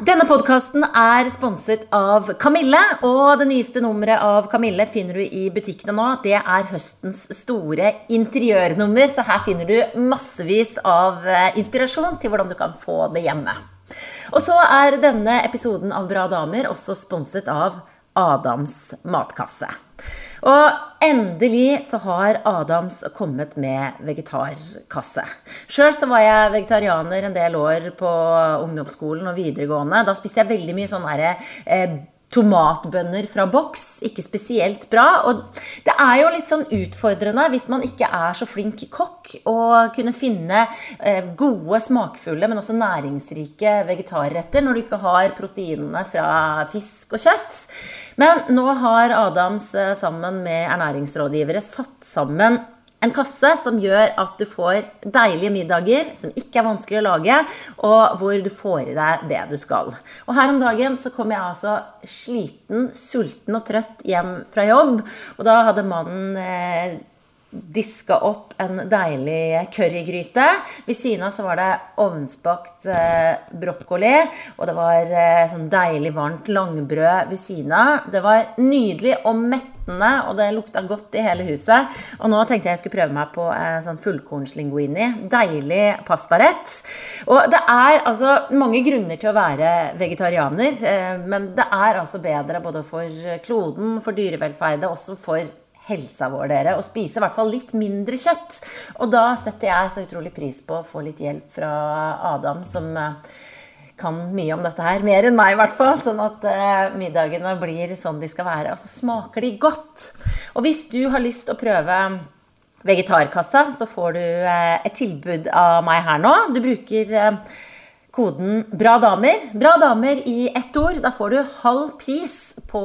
Denne podkasten er sponset av Kamille, og det nyeste nummeret av Kamille finner du i butikkene nå. Det er høstens store interiørnummer, så her finner du massevis av eh, inspirasjon til hvordan du kan få det hjemme. Og så er denne episoden av Bra damer også sponset av Adams matkasse. Og endelig så har Adams kommet med vegetarkasse. Sjøl så var jeg vegetarianer en del år på ungdomsskolen og videregående. Da spiste jeg veldig mye sånn derre eh, tomatbønner fra boks. Ikke spesielt bra. Og det er jo litt sånn utfordrende hvis man ikke er så flink kokk, å kunne finne eh, gode, smakfulle, men også næringsrike vegetarretter når du ikke har proteinene fra fisk og kjøtt. Men nå har Adams eh, sammen med ernæringsrådgivere satt sammen en kasse som gjør at du får deilige middager som ikke er vanskelig å lage, og hvor du får i deg det du skal. Og her om dagen så kom jeg altså sliten, sulten og trøtt hjem fra jobb, og da hadde mannen eh, diska opp en deilig currygryte. Ved siden av så var det ovnsbakt eh, brokkoli, og det var eh, sånn deilig varmt langbrød ved siden av. Det var nydelig og mettende, og det lukta godt i hele huset. Og nå tenkte jeg jeg skulle prøve meg på eh, sånn fullkornslinguini. Deilig pastarett. Og det er altså mange grunner til å være vegetarianer, eh, men det er altså bedre både for kloden, for dyrevelferdet, også for helsa vår, dere, og spise i hvert fall litt mindre kjøtt. Og da setter jeg så utrolig pris på å få litt hjelp fra Adam, som eh, kan mye om dette her. Mer enn meg, i hvert fall. Sånn at uh, middagene blir sånn de skal være. Og så smaker de godt. Og hvis du har lyst til å prøve vegetarkassa, så får du uh, et tilbud av meg her nå. Du bruker koden 'Bra damer'. Bra damer i ett ord. Da får du halv pris på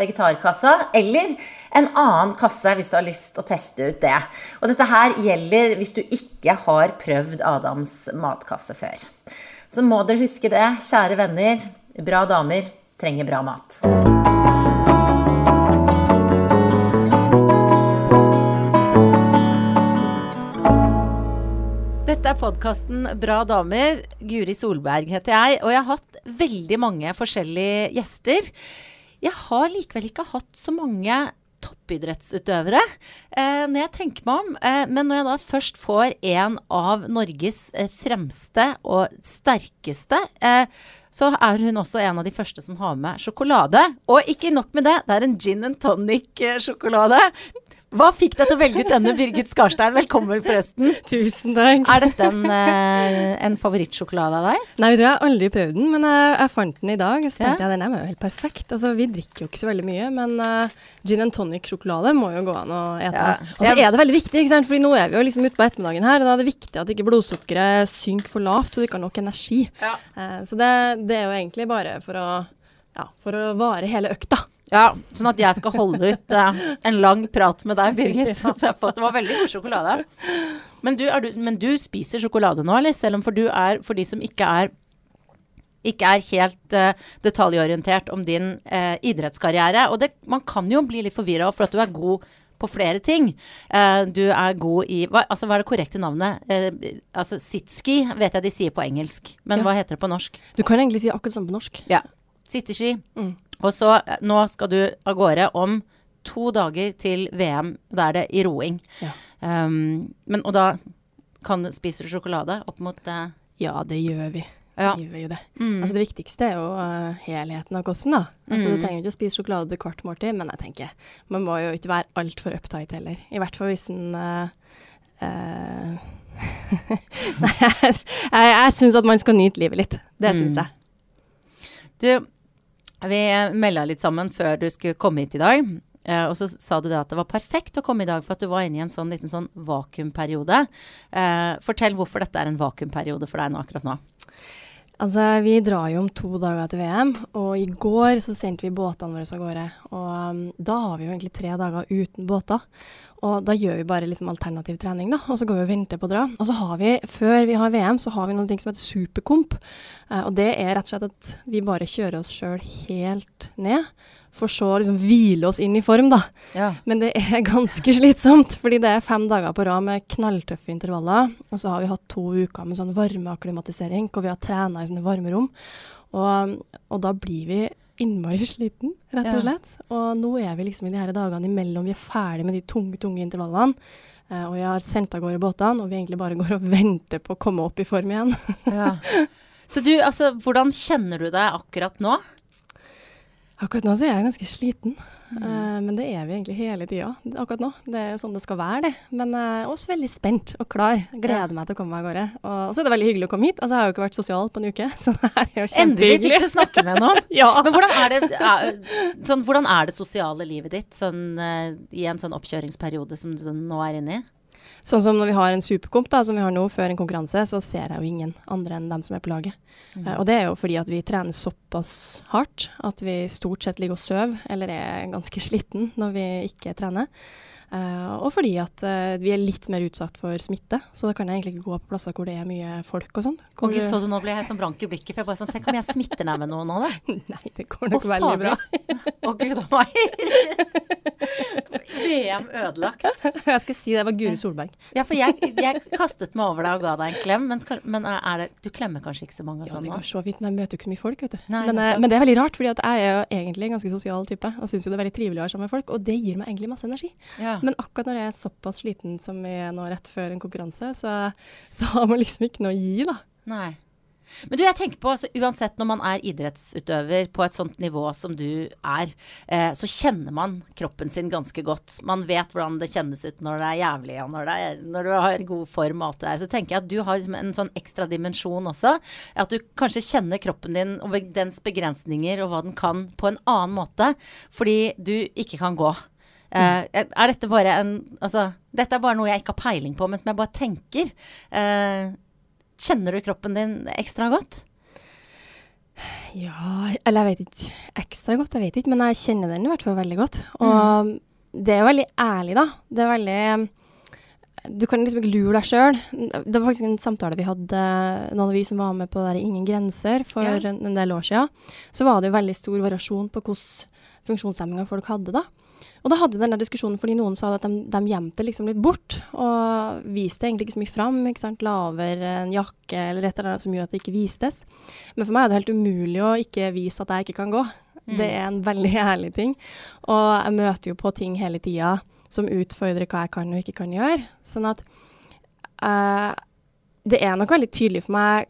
vegetarkassa. Eller en annen kasse hvis du har lyst til å teste ut det. Og dette her gjelder hvis du ikke har prøvd Adams matkasse før. Så må dere huske det, kjære venner. Bra damer trenger bra mat. Dette er podkasten Bra damer. Guri Solberg heter jeg, og jeg har hatt veldig mange forskjellige gjester. Jeg har likevel ikke hatt så mange toppidrettsutøvere, eh, når jeg tenker meg om. Eh, men når jeg da først får en av Norges eh, fremste og sterkeste, eh, så er hun også en av de første som har med sjokolade. Og ikke nok med det, det er en gin and tonic-sjokolade. Hva fikk deg til å velge ut denne, Birgit Skarstein? Velkommen, forresten. Tusen takk. Er dette en, eh, en favorittsjokolade av deg? Nei, du, jeg har aldri prøvd den, men jeg, jeg fant den i dag. Så tenkte ja. jeg den er jo helt perfekt. Altså, vi drikker jo ikke så veldig mye, men uh, gin and tonic-sjokolade må jo gå an å ete. Ja. Og så er det veldig viktig, ikke sant? Fordi nå er vi jo liksom ute på ettermiddagen her, og da er det viktig at ikke blodsukkeret synker for lavt, så du ikke har nok energi. Ja. Uh, så det, det, er jo egentlig bare for å, ja, for å vare hele økta. Ja, sånn at jeg skal holde ut uh, en lang prat med deg, Birgit. Det var veldig god sjokolade. Men du, du, men du, spiser sjokolade nå, eller? Selv om for du er, for de som ikke er ikke er helt uh, detaljorientert om din uh, idrettskarriere. Og det, man kan jo bli litt forvirra for at du er god på flere ting. Du er god i hva, altså, hva er det korrekte navnet? altså Sitski vet jeg de sier på engelsk, men ja. hva heter det på norsk? Du kan egentlig si akkurat sånn på norsk. Ja. Sitteski. Mm. Og så eh, nå skal du av gårde om to dager til VM. Da er det i roing. Ja. Um, men, og da kan, spiser du sjokolade opp mot uh, Ja, det gjør vi. Ja. Vi gjør jo det. Mm. Altså, det viktigste er jo uh, helheten av kosten. da. Altså, mm. Du trenger ikke å spise sjokolade hvert måltid, men jeg tenker man må jo ikke være altfor uptight heller. I hvert fall hvis en uh, Nei, jeg, jeg, jeg syns at man skal nyte livet litt. Det mm. syns jeg. Du, vi melda litt sammen før du skulle komme hit i dag. Uh, og så sa du det at det var perfekt å komme i dag for at du var inne i en sånn liten sånn vakuumperiode. Uh, fortell hvorfor dette er en vakuumperiode for deg nå akkurat nå. Altså, Vi drar jo om to dager til VM, og i går så sendte vi båtene våre av gårde. Og um, da har vi jo egentlig tre dager uten båter. Og da gjør vi bare liksom alternativ trening, da. Og så går vi og venter på å dra. Og så har vi, før vi har VM, så har vi noe som heter superkomp. Eh, og det er rett og slett at vi bare kjører oss sjøl helt ned. For så liksom hvile oss inn i form, da. Ja. Men det er ganske slitsomt. Fordi det er fem dager på rad med knalltøffe intervaller. Og så har vi hatt to uker med sånn varmeakklimatisering, hvor vi har trena i sånne varmerom. Og, og da blir vi innmari sliten, rett og slett. Ja. Og nå er vi liksom i de her dagene imellom. Vi er ferdig med de tunge, tunge intervallene. Uh, og jeg har sendt av gårde båtene, og vi egentlig bare går og venter på å komme opp i form igjen. ja. Så du, altså, hvordan kjenner du deg akkurat nå? Akkurat nå så er jeg ganske sliten. Mm. Uh, men det er vi egentlig hele tida akkurat nå. Det er sånn det skal være, det. Men uh, også veldig spent og klar. Gleder ja. meg til å komme meg av gårde. Og så er det veldig hyggelig å komme hit. Altså, jeg har jo ikke vært sosial på en uke, så det her er jo kjempehyggelig. Endelig fikk du snakke med noen. ja. Men hvordan er, det, er, sånn, hvordan er det sosiale livet ditt sånn, uh, i en sånn oppkjøringsperiode som du nå er inne i? Sånn som når vi har en superkomp, da, som vi har nå, før en konkurranse, så ser jeg jo ingen andre enn dem som er på laget. Mm. Uh, og det er jo fordi at vi trener såpass hardt at vi stort sett ligger og sover, eller er ganske sliten når vi ikke trener. Uh, og fordi at uh, vi er litt mer utsatt for smitte, så da kan jeg egentlig ikke gå på plasser hvor det er mye folk og sånn. Og gud, så du nå ble jeg sånn blank i blikket, for jeg bare sånn Tenk om jeg smitter ned med noe nå, da? Nei, det går nok Å, veldig bra. Å gud a meg. VM ødelagt. jeg skal si det var Guri Solberg. ja, for jeg, jeg, kastet meg over deg og ga deg en klem, men, men er det, du klemmer kanskje ikke så mange og sånn? Ja, det går så vidt, men jeg møter jo ikke så mye folk, vet du. Nei, men, uh, men, det er veldig rart, for jeg er jo egentlig en ganske sosial type, og syns jo det er veldig trivelig å være sammen med folk, og det gir meg egentlig masse energi. Ja. Men akkurat når jeg er såpass sliten som vi er nå rett før en konkurranse, så, så har man liksom ikke noe å gi, da. Nei. Men du, jeg tenker på, altså, uansett når man er idrettsutøver på et sånt nivå som du er, eh, så kjenner man kroppen sin ganske godt. Man vet hvordan det kjennes ut når det er jævlig, og når, er, når du har god form og alt det der. Så tenker jeg at du har liksom en sånn ekstra dimensjon også. At du kanskje kjenner kroppen din og dens begrensninger og hva den kan på en annen måte, fordi du ikke kan gå. Uh, er dette bare en Altså, dette er bare noe jeg ikke har peiling på, men som jeg bare tenker. Uh, Kjenner du kroppen din ekstra godt? Ja Eller jeg vet ikke ekstra godt, jeg vet ikke, men jeg kjenner den i hvert fall veldig godt. Og mm. det er veldig ærlig, da. Det er veldig Du kan liksom ikke lure deg sjøl. Det var faktisk en samtale vi hadde, noen av vi som var med på det der Ingen grenser for ja. en, del år siden. Så var det jo veldig stor variasjon på hvordan funksjonshemminga folk hadde, da. Og da hadde vi denne diskusjonen fordi noen sa at de, de gjemte liksom litt bort, og viste egentlig ikke så mye fram. ikke sant, Laver en jakke eller et eller annet som gjør at det ikke vistes. Men for meg er det helt umulig å ikke vise at jeg ikke kan gå. Mm. Det er en veldig ærlig ting. Og jeg møter jo på ting hele tida som utfordrer hva jeg kan og ikke kan gjøre. Sånn at uh, det er nok veldig tydelig for meg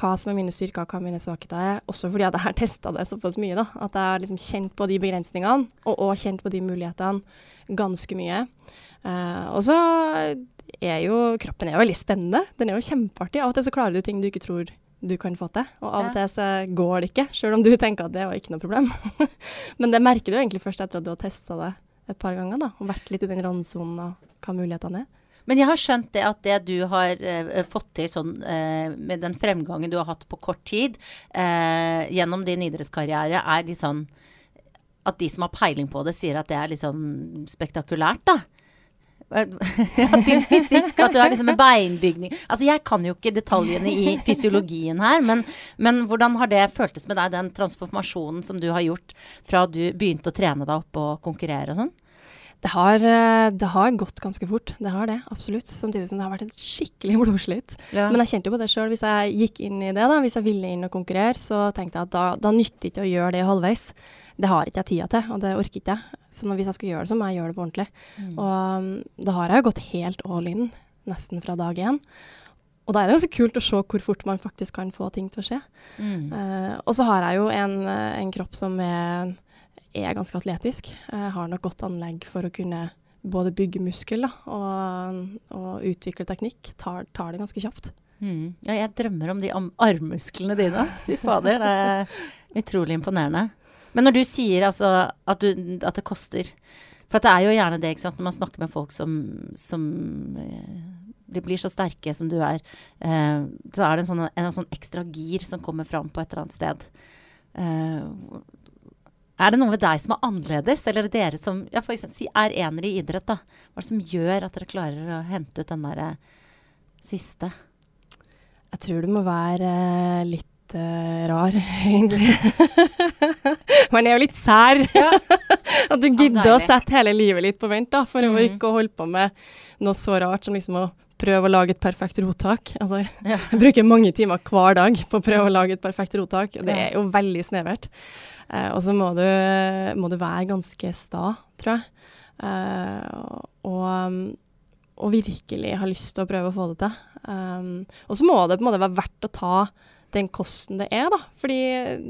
hva som er mine styrker og hva mine svakheter er. Også fordi at jeg har testa det såpass mye. da, At jeg har liksom kjent på de begrensningene, og òg kjent på de mulighetene ganske mye. Uh, og så er jo kroppen er jo veldig spennende. Den er jo kjempeartig. Av og til så klarer du ting du ikke tror du kan få til. Og av og til så går det ikke, sjøl om du tenker at det var ikke noe problem. Men det merker du egentlig først etter at du har testa det et par ganger da, og vært litt i den randsonen og hva mulighetene er. Men jeg har skjønt det at det du har eh, fått til sånn eh, med den fremgangen du har hatt på kort tid eh, gjennom din idrettskarriere, er de sånn At de som har peiling på det, sier at det er litt sånn spektakulært, da. at din fysikk, at du har liksom en beinbygning Altså, jeg kan jo ikke detaljene i fysiologien her, men, men, hvordan har det føltes med deg, den transformasjonen som du har gjort fra du begynte å trene deg opp og konkurrere og sånn? Det har, eh, det har, gått ganske fort, det har det, absolutt. Samtidig som det har vært et skikkelig blodslitt. Ja. Men jeg kjente jo på det sjøl. Hvis jeg gikk inn i det, da, hvis jeg ville inn og konkurrere, så tenkte jeg at da, da nytter ikke å gjøre det halvveis. Det har ikke jeg tida til, og det orker ikke jeg. Så hvis jeg skal gjøre det, så må jeg gjøre det på ordentlig. Mm. Og um, da har jeg jo gått helt all in, nesten fra dag én. Og da er det ganske kult å se hvor fort man faktisk kan få ting til å skje. Mm. Uh, og så har jeg jo en, en kropp som er er ganske atletisk. Jeg har nok godt anlegg for å kunne både bygge muskel og, og, utvikle teknikk. Tar, tar det ganske kjapt. Mm. Ja, jeg drømmer om de armmusklene dine. Fy fader, det er utrolig imponerende. Men når du sier altså at, du, at det koster For det er jo gjerne det, når man snakker med folk som, som de eh, blir så sterke som du er, eh, så er det en sånn, en sånn ekstra gir som kommer fram på et eller annet sted. Eh, Er det noe ved deg som er annerledes, eller er det dere som ja, for eksempel, si er enere i idrett, da? Hva er det som gjør at dere klarer å hente ut den der siste? Jeg tror du må være uh, litt uh, rar, egentlig. Man er jo litt sær. Ja. at du gidder å sette hele livet litt på vent da, for mm. å ikke å holde på med noe så rart som liksom å prøve å lage et perfekt rottak. Altså, ja. Jeg bruker mange timer hver dag på å prøve å lage et perfekt rottak, og Det er jo veldig snevert. Uh, og så må, må, du være ganske sta, tror jeg. Eh, og, og, virkelig ha lyst til å prøve å få det til. Um, og så må det på en måte være verdt å ta den kosten det er, da. Fordi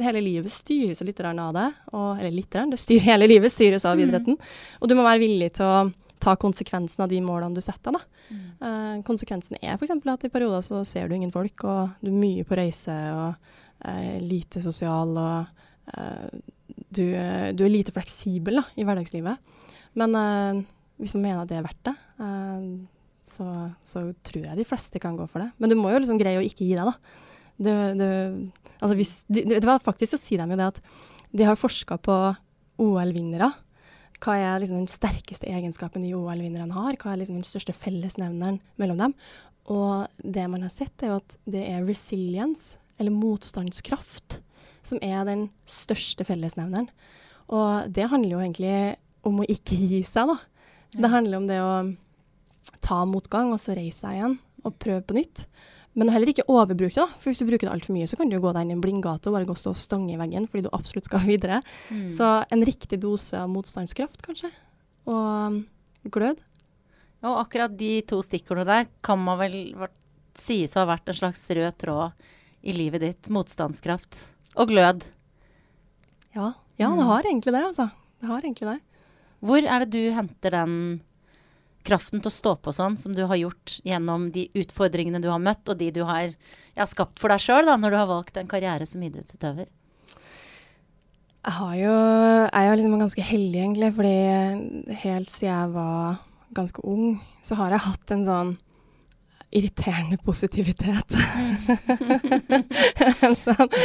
hele livet styres litt av det. Og, eller litt, det styrer, hele livet styres av mm. idretten. Mm. Og du må være villig til å ta konsekvensen av de målene du setter. Da. Mm. Uh, konsekvensen er f.eks. at i perioder så ser du ingen folk, og du er mye på reise og uh, lite sosial. og du, du, er lite fleksibel da, i hverdagslivet. Men hvis man mener at det er verdt det, så, så, tror jeg de fleste kan gå for det. Men du må jo liksom greie å ikke gi deg, da. Det, det, altså hvis, det, det var faktisk så sier de jo det at de har forska på OL-vinnere hva er liksom den sterkeste egenskapen de OL-vinnerne har? Hva er liksom den største fellesnevneren mellom dem? Og det man har sett, er jo at det er resilience, eller motstandskraft, som er den største fellesnevneren. Og det handler jo egentlig om å ikke gi seg, da. Det handler om det å ta motgang, og så reise seg igjen og prøve på nytt. Men heller ikke overbruke det. For hvis du bruker det altfor mye, så kan du jo gå deg inn i en blindgate og bare gå og stå og stange i veggen fordi du absolutt skal videre. Mm. Så en riktig dose av motstandskraft, kanskje. Og um, glød. Og akkurat de to stikkordene der kan man vel sies å ha vært en slags rød tråd i livet ditt. Motstandskraft og glød. Ja, ja det mm. har egentlig det, altså. Det har egentlig det. Hvor er det du henter den kraften til å stå på sånn som du har gjort gjennom de utfordringene du har møtt, og de du har ja, skapt for deg sjøl når du har valgt en karriere som idrettsutøver? Jeg, har jo, er jo liksom ganske heldig, egentlig, fordi helt siden jeg var ganske ung, så har jeg hatt en sånn irriterende positivitet. en sånn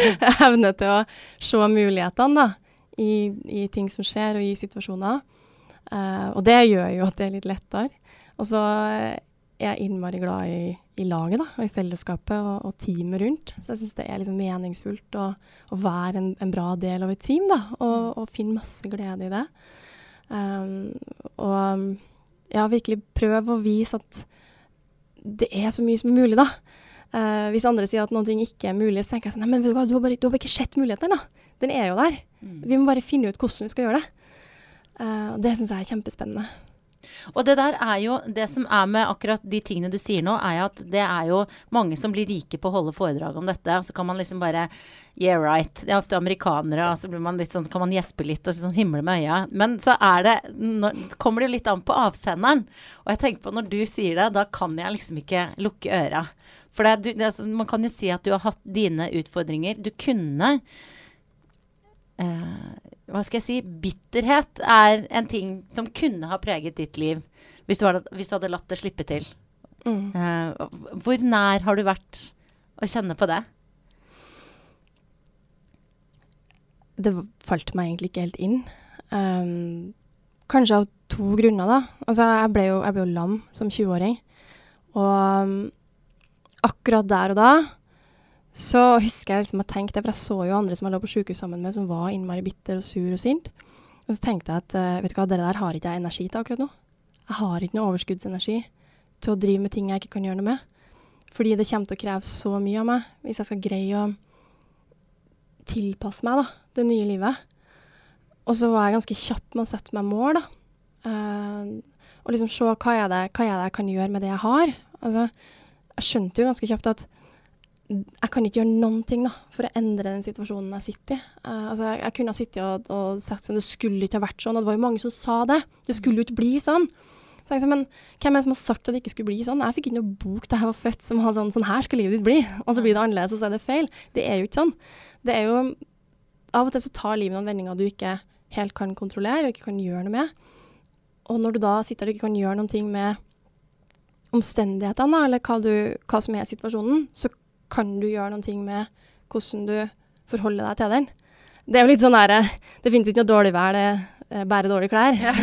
evne til å se mulighetene da, i, i ting som skjer, og i situasjoner. Uh, og det gjør jo at det er litt lettere. Og så er jeg innmari glad i, i laget da, og i fellesskapet og, og teamet rundt. Så jeg syns det er liksom meningsfullt å, å være en, en, bra del av et team da, og, mm. og finne masse glede i det. Um, og ja, virkelig prøve å vise at det er så mye som er mulig, da. Uh, hvis andre sier at noe ikke er mulig, så tenker jeg sånn Nei, men du har bare, du har bare ikke sett muligheten, da. Den er jo der. Mm. Vi må bare finne ut hvordan vi skal gjøre det. Uh, det syns jeg er kjempespennende. Og det der er jo Det som er med akkurat de tingene du sier nå, er at det er jo mange som blir rike på å holde foredrag om dette. Og så kan man liksom bare Yeah, right. Det er ofte amerikanere, og så blir man litt sånn, kan man gjespe litt og sånn himle med øya. Men så er det nå, kommer det jo litt an på avsenderen. Og jeg tenker på når du sier det, da kan jeg liksom ikke lukke øra. For det, det, man kan jo si at du har hatt dine utfordringer. Du kunne eh, hva skal jeg si, bitterhet er en ting som kunne ha preget ditt liv hvis du hadde, hvis du hadde latt det slippe til. Mm. Uh, hvor nær har du vært å kjenne på det? Det falt meg egentlig ikke helt inn. Um, kanskje av to grunner, da. Altså, jeg ble jo, jeg ble jo lam som 20-åring. Og um, akkurat der og da så husker jeg liksom jeg tenkte, for jeg så jo andre som jeg lå på sykehus sammen med, som var innmari bitter og sur og sint. Og så tenkte jeg at uh, vet du hva, det der har ikke jeg energi til akkurat nå. Jeg har ikke noe overskuddsenergi til å drive med ting jeg ikke kan gjøre noe med. Fordi det kommer til å kreve så mye av meg hvis jeg skal greie å tilpasse meg da, det nye livet. Og så var jeg ganske kjapp med å sette meg mål, da. Uh, og liksom se hva er, det, hva er det jeg kan gjøre med det jeg har. Altså, jeg skjønte jo ganske kjapt at jeg kan ikke gjøre noen ting da, for å endre den situasjonen jeg sitter i. Uh, altså, jeg, jeg, kunne ha sittet og, og sagt sånn, det skulle ikke ha vært sånn, og det var jo mange som sa det. Det skulle jo ikke bli sånn. Så jeg, men hvem er det som har sagt at det ikke skulle bli sånn? Jeg fikk ikke noe bok da jeg var født som har sånn sånn her skal livet ditt bli, og så blir det annerledes, og så er det feil. Det er jo ikke sånn. Det er jo Av og til så tar livet noen vendinger du ikke helt kan kontrollere og ikke kan gjøre noe med. Og når du da sitter der og ikke kan gjøre noen ting med omstendighetene, eller hva, du, hva som er situasjonen, så kan du gjøre noen ting med hvordan du forholder deg til den. Det er jo litt sånn der, Det finnes ikke noe dårlig vær, det er bare dårlige klær. Ja.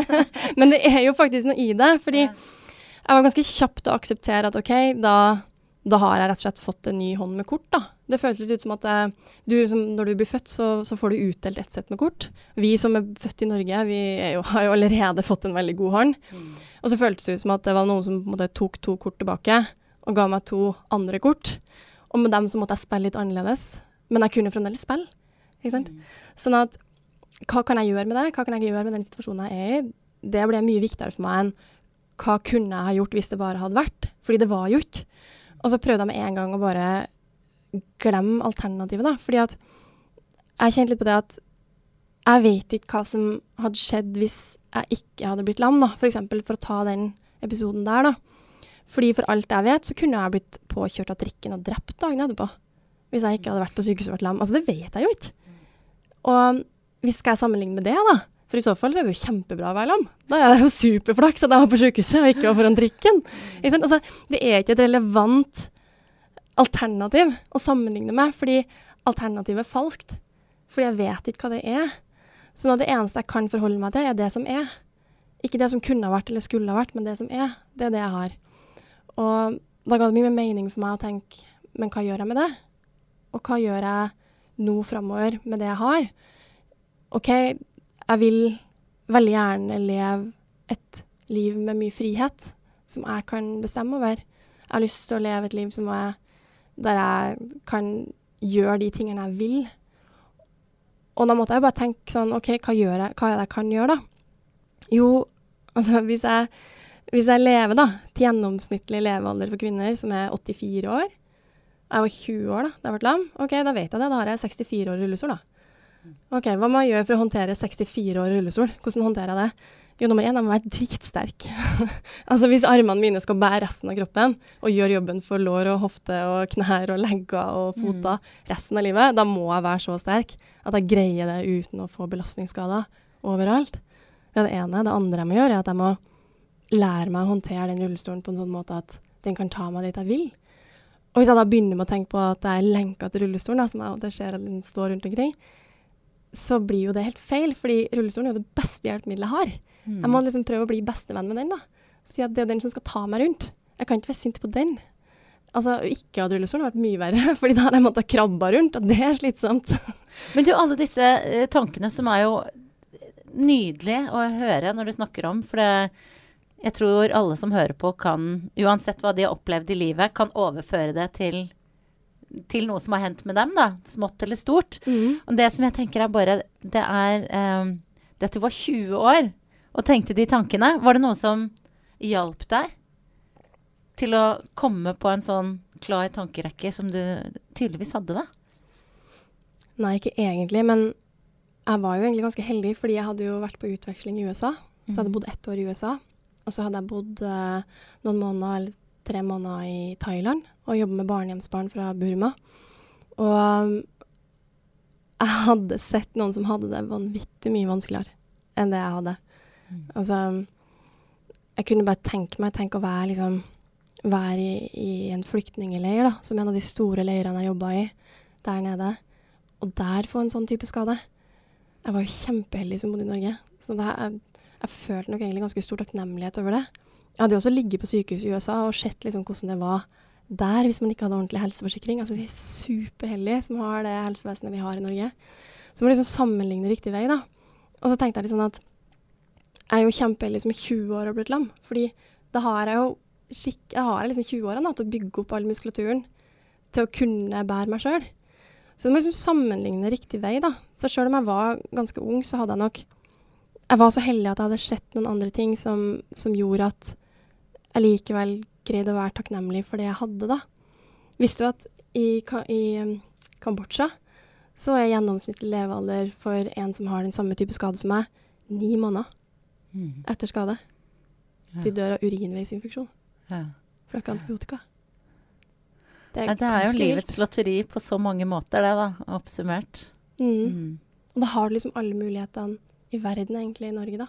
Men det er jo faktisk noe i det. Fordi jeg var ganske kjapp til å akseptere at OK, da, da, har jeg rett og slett fått en ny hånd med kort, da. Det føles litt ut som at eh, du, som, når du blir født, så, så, får du utdelt ett sett med kort. Vi som er født i Norge, vi jo, har jo allerede fått en veldig god hånd. Mm. Og så føltes det ut som at det var noen som måte, tok to kort tilbake og ga meg to andre kort. Og med dem så måtte jeg spille litt annerledes. Men jeg kunne fremdeles spille. Ikke sant? Mm. Sånn at hva kan jeg gjøre med det? Hva kan jeg gjøre med den situasjonen jeg er i? Det ble mye viktigere for meg enn hva kunne jeg ha gjort hvis det bare hadde vært? Fordi det var jo ikke. Og så prøvde jeg med en gang å bare glemme alternativet, da. Fordi at jeg kjente litt på det at jeg vet ikke hva som hadde skjedd hvis jeg ikke hadde blitt lam, da. For eksempel for å ta den episoden der, da. Fordi for alt jeg vet, så kunne jeg blitt påkjørt av trikken og drept dagen etterpå. Hvis jeg ikke hadde vært på sykehuset og vært lam. Altså, det vet jeg jo ikke. Og hvis skal jeg sammenligne med det, da? For i så fall så er det jo kjempebra å være lam. Da er det jo superflaks at jeg var på sykehuset og ikke var foran trikken. Altså, det er ikke et relevant alternativ å sammenligne med, fordi alternativet er falskt. Fordi jeg vet ikke hva det er. Så nå det eneste jeg kan forholde meg til, er det som er. Ikke det som kunne ha vært eller skulle ha vært, men det som er. Det er det jeg har. Og da ga det mye mer mening for meg å tenke men hva gjør jeg med det? Og hva gjør jeg nå framover med det jeg har? OK, jeg vil veldig gjerne leve et liv med mye frihet, som jeg kan bestemme over. Jeg har lyst til å leve et liv er, der jeg kan gjøre de tingene jeg vil. Og da måtte jeg bare tenke sånn OK, hva, jeg, hva er det jeg kan gjøre, da? Jo, altså hvis jeg hvis jeg lever da, til gjennomsnittlig levealder for kvinner, som er 84 år Jeg var 20 år da da jeg ble lam. Ok, da vet jeg det. Da har jeg 64 år i rullestol, da. Ok, Hva må jeg gjøre for å håndtere 64 år i rullestol? Hvordan håndterer jeg det? Jo, nummer én, jeg må være dritsterk. altså Hvis armene mine skal bære resten av kroppen og gjøre jobben for lår og hofte og knær og legger og foter mm. resten av livet, da må jeg være så sterk at jeg greier det uten å få belastningsskader overalt. Det er det ene. Det andre jeg må gjøre, er at jeg må lære meg å håndtere den rullestolen på en sånn måte at den kan ta meg dit jeg vil. Og hvis jeg da begynner med å tenke på at jeg er lenka til rullestolen, da, som jeg, det ser at den står rundt omkring, så blir jo det helt feil, fordi rullestolen er jo det beste hjelpemiddelet jeg har. Mm. Jeg må liksom prøve å bli bestevenn med den, da. Si at det er den som skal ta meg rundt. Jeg kan ikke være sint på den. Altså, Ikke ha rullestolen har vært mye verre, fordi da har jeg måttet krabbe rundt, og det er slitsomt. Men du, alle disse uh, tankene som er jo nydelige å høre når du snakker om, for det jeg tror alle som hører på, kan, uansett hva de har opplevd i livet, kan overføre det til, til noe som har hendt med dem, da. Smått eller stort. Mm. Og det som jeg tenker er bare Det er um, det at du var 20 år og tenkte de tankene. Var det noe som hjalp deg til å komme på en sånn klar tankerekke som du tydeligvis hadde, da? Nei, ikke egentlig. Men jeg var jo egentlig ganske heldig, fordi jeg hadde jo vært på utveksling i USA. Så jeg hadde mm. bodd ett år i USA. Og så hadde jeg bodd eh, noen måneder, eller tre måneder i Thailand og jobbet med barnehjemsbarn fra Burma. Og um, jeg hadde sett noen som hadde det vanvittig mye vanskeligere enn det jeg hadde. Mm. Altså Jeg kunne bare tenke meg tenk å være, liksom, være i, i, en flyktningleir, da, som en av de store leirene jeg jobba i der nede, og der få en sånn type skade. Jeg var jo kjempeheldig som bodde i Norge. Så det, er jeg følte nok egentlig ganske stor takknemlighet over det. Jeg hadde jo også ligget på sykehus i USA og sett liksom hvordan det var der hvis man ikke hadde ordentlig helseforsikring. Altså Vi er superheldige som har det helsevesenet vi har i Norge. Så må liksom sammenligne riktig vei, da. Og så tenkte jeg litt sånn at jeg er jo kjempeheldig som i 20 år har blitt lam. Fordi da har jeg jo skikk, jeg har liksom 20-årene til å bygge opp all muskulaturen til å kunne bære meg sjøl. Så du må liksom sammenligne riktig vei, da. Så sjøl om jeg var ganske ung, så hadde jeg nok jeg var så heldig at jeg hadde sett noen andre ting som, som gjorde at jeg likevel greide å være takknemlig for det jeg hadde, da. Visste du at i, i um, Kambodsja så er gjennomsnittlig levealder for en som har den samme type skade som meg, ni måneder mm. etter skade. De dør av urinveisinfeksjon. Ja. For ikke antibiotika. Det er, ja, det er jo livets lotteri på så mange måter, det, da, oppsummert. Mm. Mm. Og da har du liksom alle mulighetene i verden, egentlig, i Norge, da.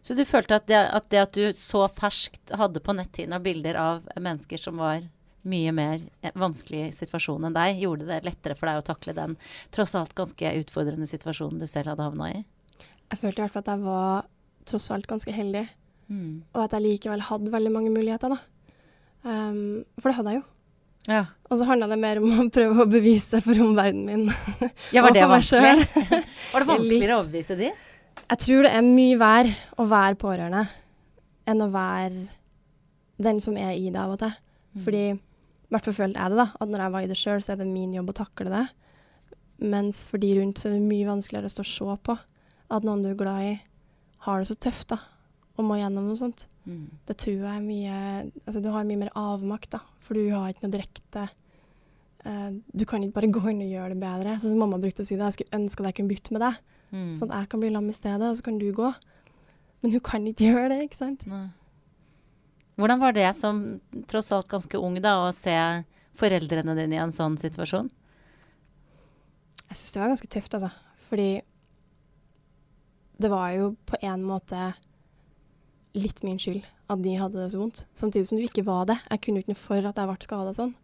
Så du følte at det, at det at du så ferskt hadde på netthinna bilder av mennesker som var mye mer vanskelig situasjon enn deg, gjorde det lettere for deg å takle den tross alt ganske utfordrende situasjonen du selv hadde havna i? Jeg følte i hvert fall at jeg var tross alt ganske heldig, mm. og at jeg likevel hadde veldig mange muligheter, da. Um, for det hadde jeg jo. Ja. Og så handla det mer om å prøve å bevise for omverdenen min. Ja, var det vanskelig? var det vanskeligere å overbevise de? Jeg tror det er mye vær å være pårørende enn å være den som er i det av og til. Mm. Fordi i hvert fall følte jeg det, da, at når jeg var i det sjøl, så er det min jobb å takle det. Mens for de rundt så er det mye vanskeligere å stå og se på at noen du er glad i, har det så tøft, da, og må gjennom noe sånt. Mm. Det tror jeg er mye Altså, du har mye mer avmakt, da, for du har ikke noe direkte uh, Du kan ikke bare gå inn og gjøre det bedre. Sånn som mamma brukte å si det, jeg skulle ønske at jeg kunne bytte med deg, mm. sånn at jeg kan bli lam i stedet, og så kan du gå. Men hun kan ikke gjøre det, ikke sant. Nei. Hvordan var det som tross alt ganske ung, da, å se foreldrene dine i en sånn situasjon? Jeg syns det var ganske tøft, altså. Fordi det var jo på en måte litt min skyld at de hadde det så vondt. Samtidig som det ikke var det. Jeg kunne ikke noe for at jeg ble skada sånn.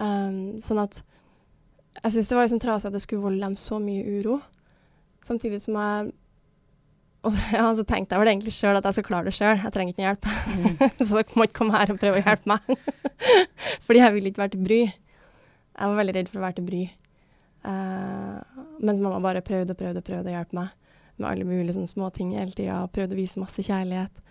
Um, sånn at jeg syns det var liksom trasig at det skulle volde dem så mye uro. Samtidig som jeg og så, ja, så tenkte jeg vel egentlig sjøl at jeg skal klare det sjøl. Jeg trenger ikke noe hjelp. Mm. så dere må ikke komme her og prøve å hjelpe meg. Fordi jeg ville ikke være til bry. Jeg var veldig redd for å være til bry. Uh, mens mamma bare prøvde og prøvde og prøvde å hjelpe meg med alle mulige sånne småting hele tida. Prøvde å vise masse kjærlighet.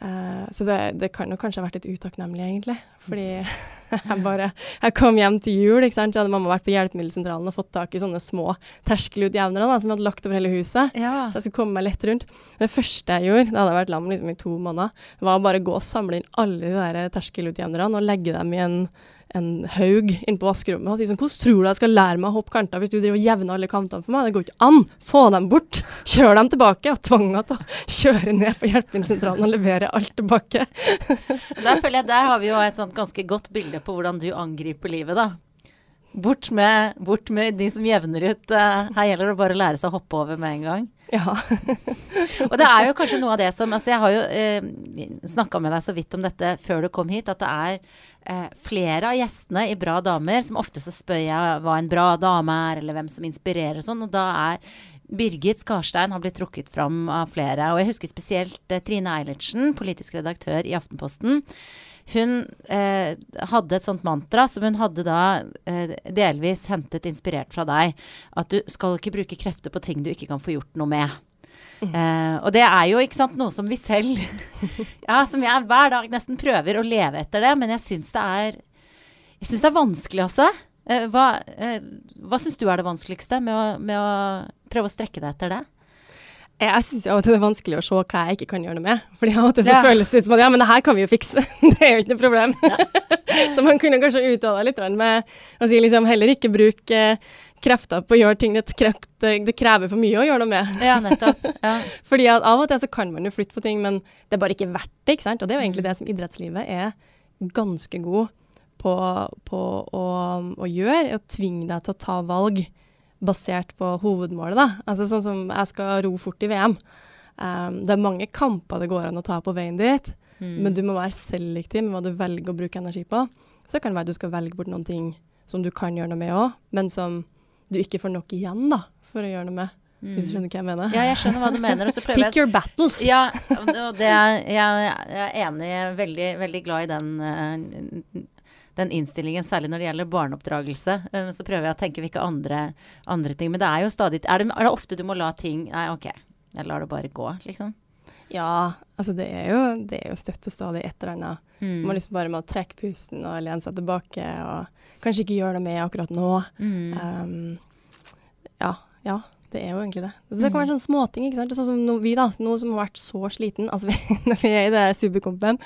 Uh, så det, det, kan jo kanskje ha vært litt utakknemlig, egentlig. Fordi jeg bare Jeg kom hjem til jul, ikke sant. Så hadde mamma vært på hjelpemiddelsentralen og fått tak i sånne små terskelutjevnere da, som jeg hadde lagt over hele huset. Ja. Så jeg skulle komme meg lett rundt. Det første jeg gjorde, da hadde jeg vært lam liksom, i to måneder, var å bare gå og samle inn alle de der terskelutjevnerne og legge dem i en en haug inne på vaskerommet og si sånn Hvordan tror du jeg skal lære meg å hoppe kanter hvis du driver og jevner alle kantene for meg? Det går ikke an! Få dem bort! Kjør dem tilbake! Jeg tvang henne til å kjøre ned på hjelpemiddelsentralen og levere alt tilbake. der føler jeg der har vi jo et ganske godt bilde på hvordan du angriper livet, da. Bort med, bort med de som jevner ut. Uh, her gjelder det bare å lære seg å hoppe over med en gang. Ja. og det er jo kanskje noe av det som altså Jeg har jo eh, snakka med deg så vidt om dette før du kom hit, at det er eh, flere av gjestene i Bra damer som ofte så spør jeg hva en bra dame er, eller hvem som inspirerer og sånn, og da er Birgit Skarstein har blitt trukket fram av flere. Og jeg husker spesielt eh, Trine Eilertsen, politisk redaktør i Aftenposten. Hun eh, hadde et sånt mantra som hun hadde da eh, delvis hentet inspirert fra deg. At du skal ikke bruke krefter på ting du ikke kan få gjort noe med. Uh, og det er jo ikke sant, noe som vi selv Ja, som jeg hver dag nesten prøver å leve etter det, men jeg syns det er Jeg syns det er vanskelig også. Uh, hva uh, hva syns du er det vanskeligste med å, med å, prøve å strekke deg etter det? Jeg syns av og til det er vanskelig å se hva jeg ikke kan gjøre noe med. Fordi av og til så ja. føles det ut som at ja, men det her kan vi jo fikse. det er jo ikke noe problem. Ja. så man kunne kanskje uttale litt med å si liksom heller ikke bruke krefter på å gjøre ting det, det, krever for mye å gjøre noe med. Ja, nettopp. Ja. Fordi at av og til så kan man jo flytte på ting, men det er bare ikke verdt det. ikke sant? Og det er jo egentlig mm. det som idrettslivet er ganske god på, på å, å, gjøre, å tvinge deg til å ta valg basert på hovedmålet. da. Altså Sånn som jeg skal ro fort i VM. Um, det er mange kamper det går an å ta på veien dit, mm. men du må være selektiv med hva du velger å bruke energi på. Så kan det være at du skal velge bort noen ting som du kan gjøre noe med òg, men som du ikke får nok igjen da, for å gjøre noe med. Mm. Hvis du skjønner hva jeg mener? Ja, jeg skjønner hva du mener. Pick your battles. Ja, og det er, jeg, jeg er enig, veldig, veldig glad i den, uh, den innstillingen, særlig når det gjelder barneoppdragelse. Uh, så prøver jeg å tenke hvilke andre, andre ting. Men det er jo stadig er det, er det ofte du må la ting Nei, OK, jeg lar det bare gå, liksom? Ja, altså det er jo, det er jo støtt og stadig et eller annet. Mm. Man liksom bare må trekke pusten og lene seg tilbake. og kanskje ikke gjøre noe med akkurat nå. Mm. Um, ja, ja. Det er jo egentlig det. Altså, det kan være mm. sånne småting. ikke sant? Sånn som no, vi, da, noen som har vært så sliten altså vi, Når vi er i det superkompen,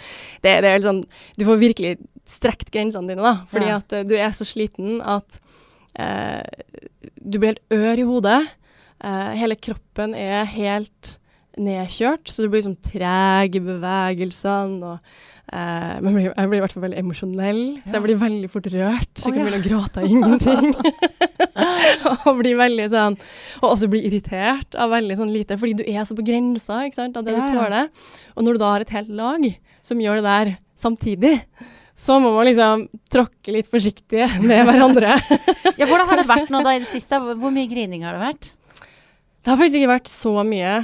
det, det er sånn Du får virkelig strekt grensene dine, da. Fordi ja. at uh, du er så sliten at uh, du blir helt ør i hodet. Uh, hele kroppen er helt nedkjørt, så du blir liksom treg i bevegelsene. og eh, men jeg blir, i hvert fall veldig emosjonell, så jeg blir veldig fort rørt. Så jeg kan begynne å gråte av ingenting. og bli veldig sånn Og også bli irritert av veldig sånn lite, fordi du er så på grensa ikke sant, av det ja, du tåler. Og når du da har et helt lag som gjør det der samtidig, så må man liksom tråkke litt forsiktig med hverandre. ja, hvordan har det vært nå da i det siste? Hvor mye grining har det vært? Det har faktisk ikke vært så mye.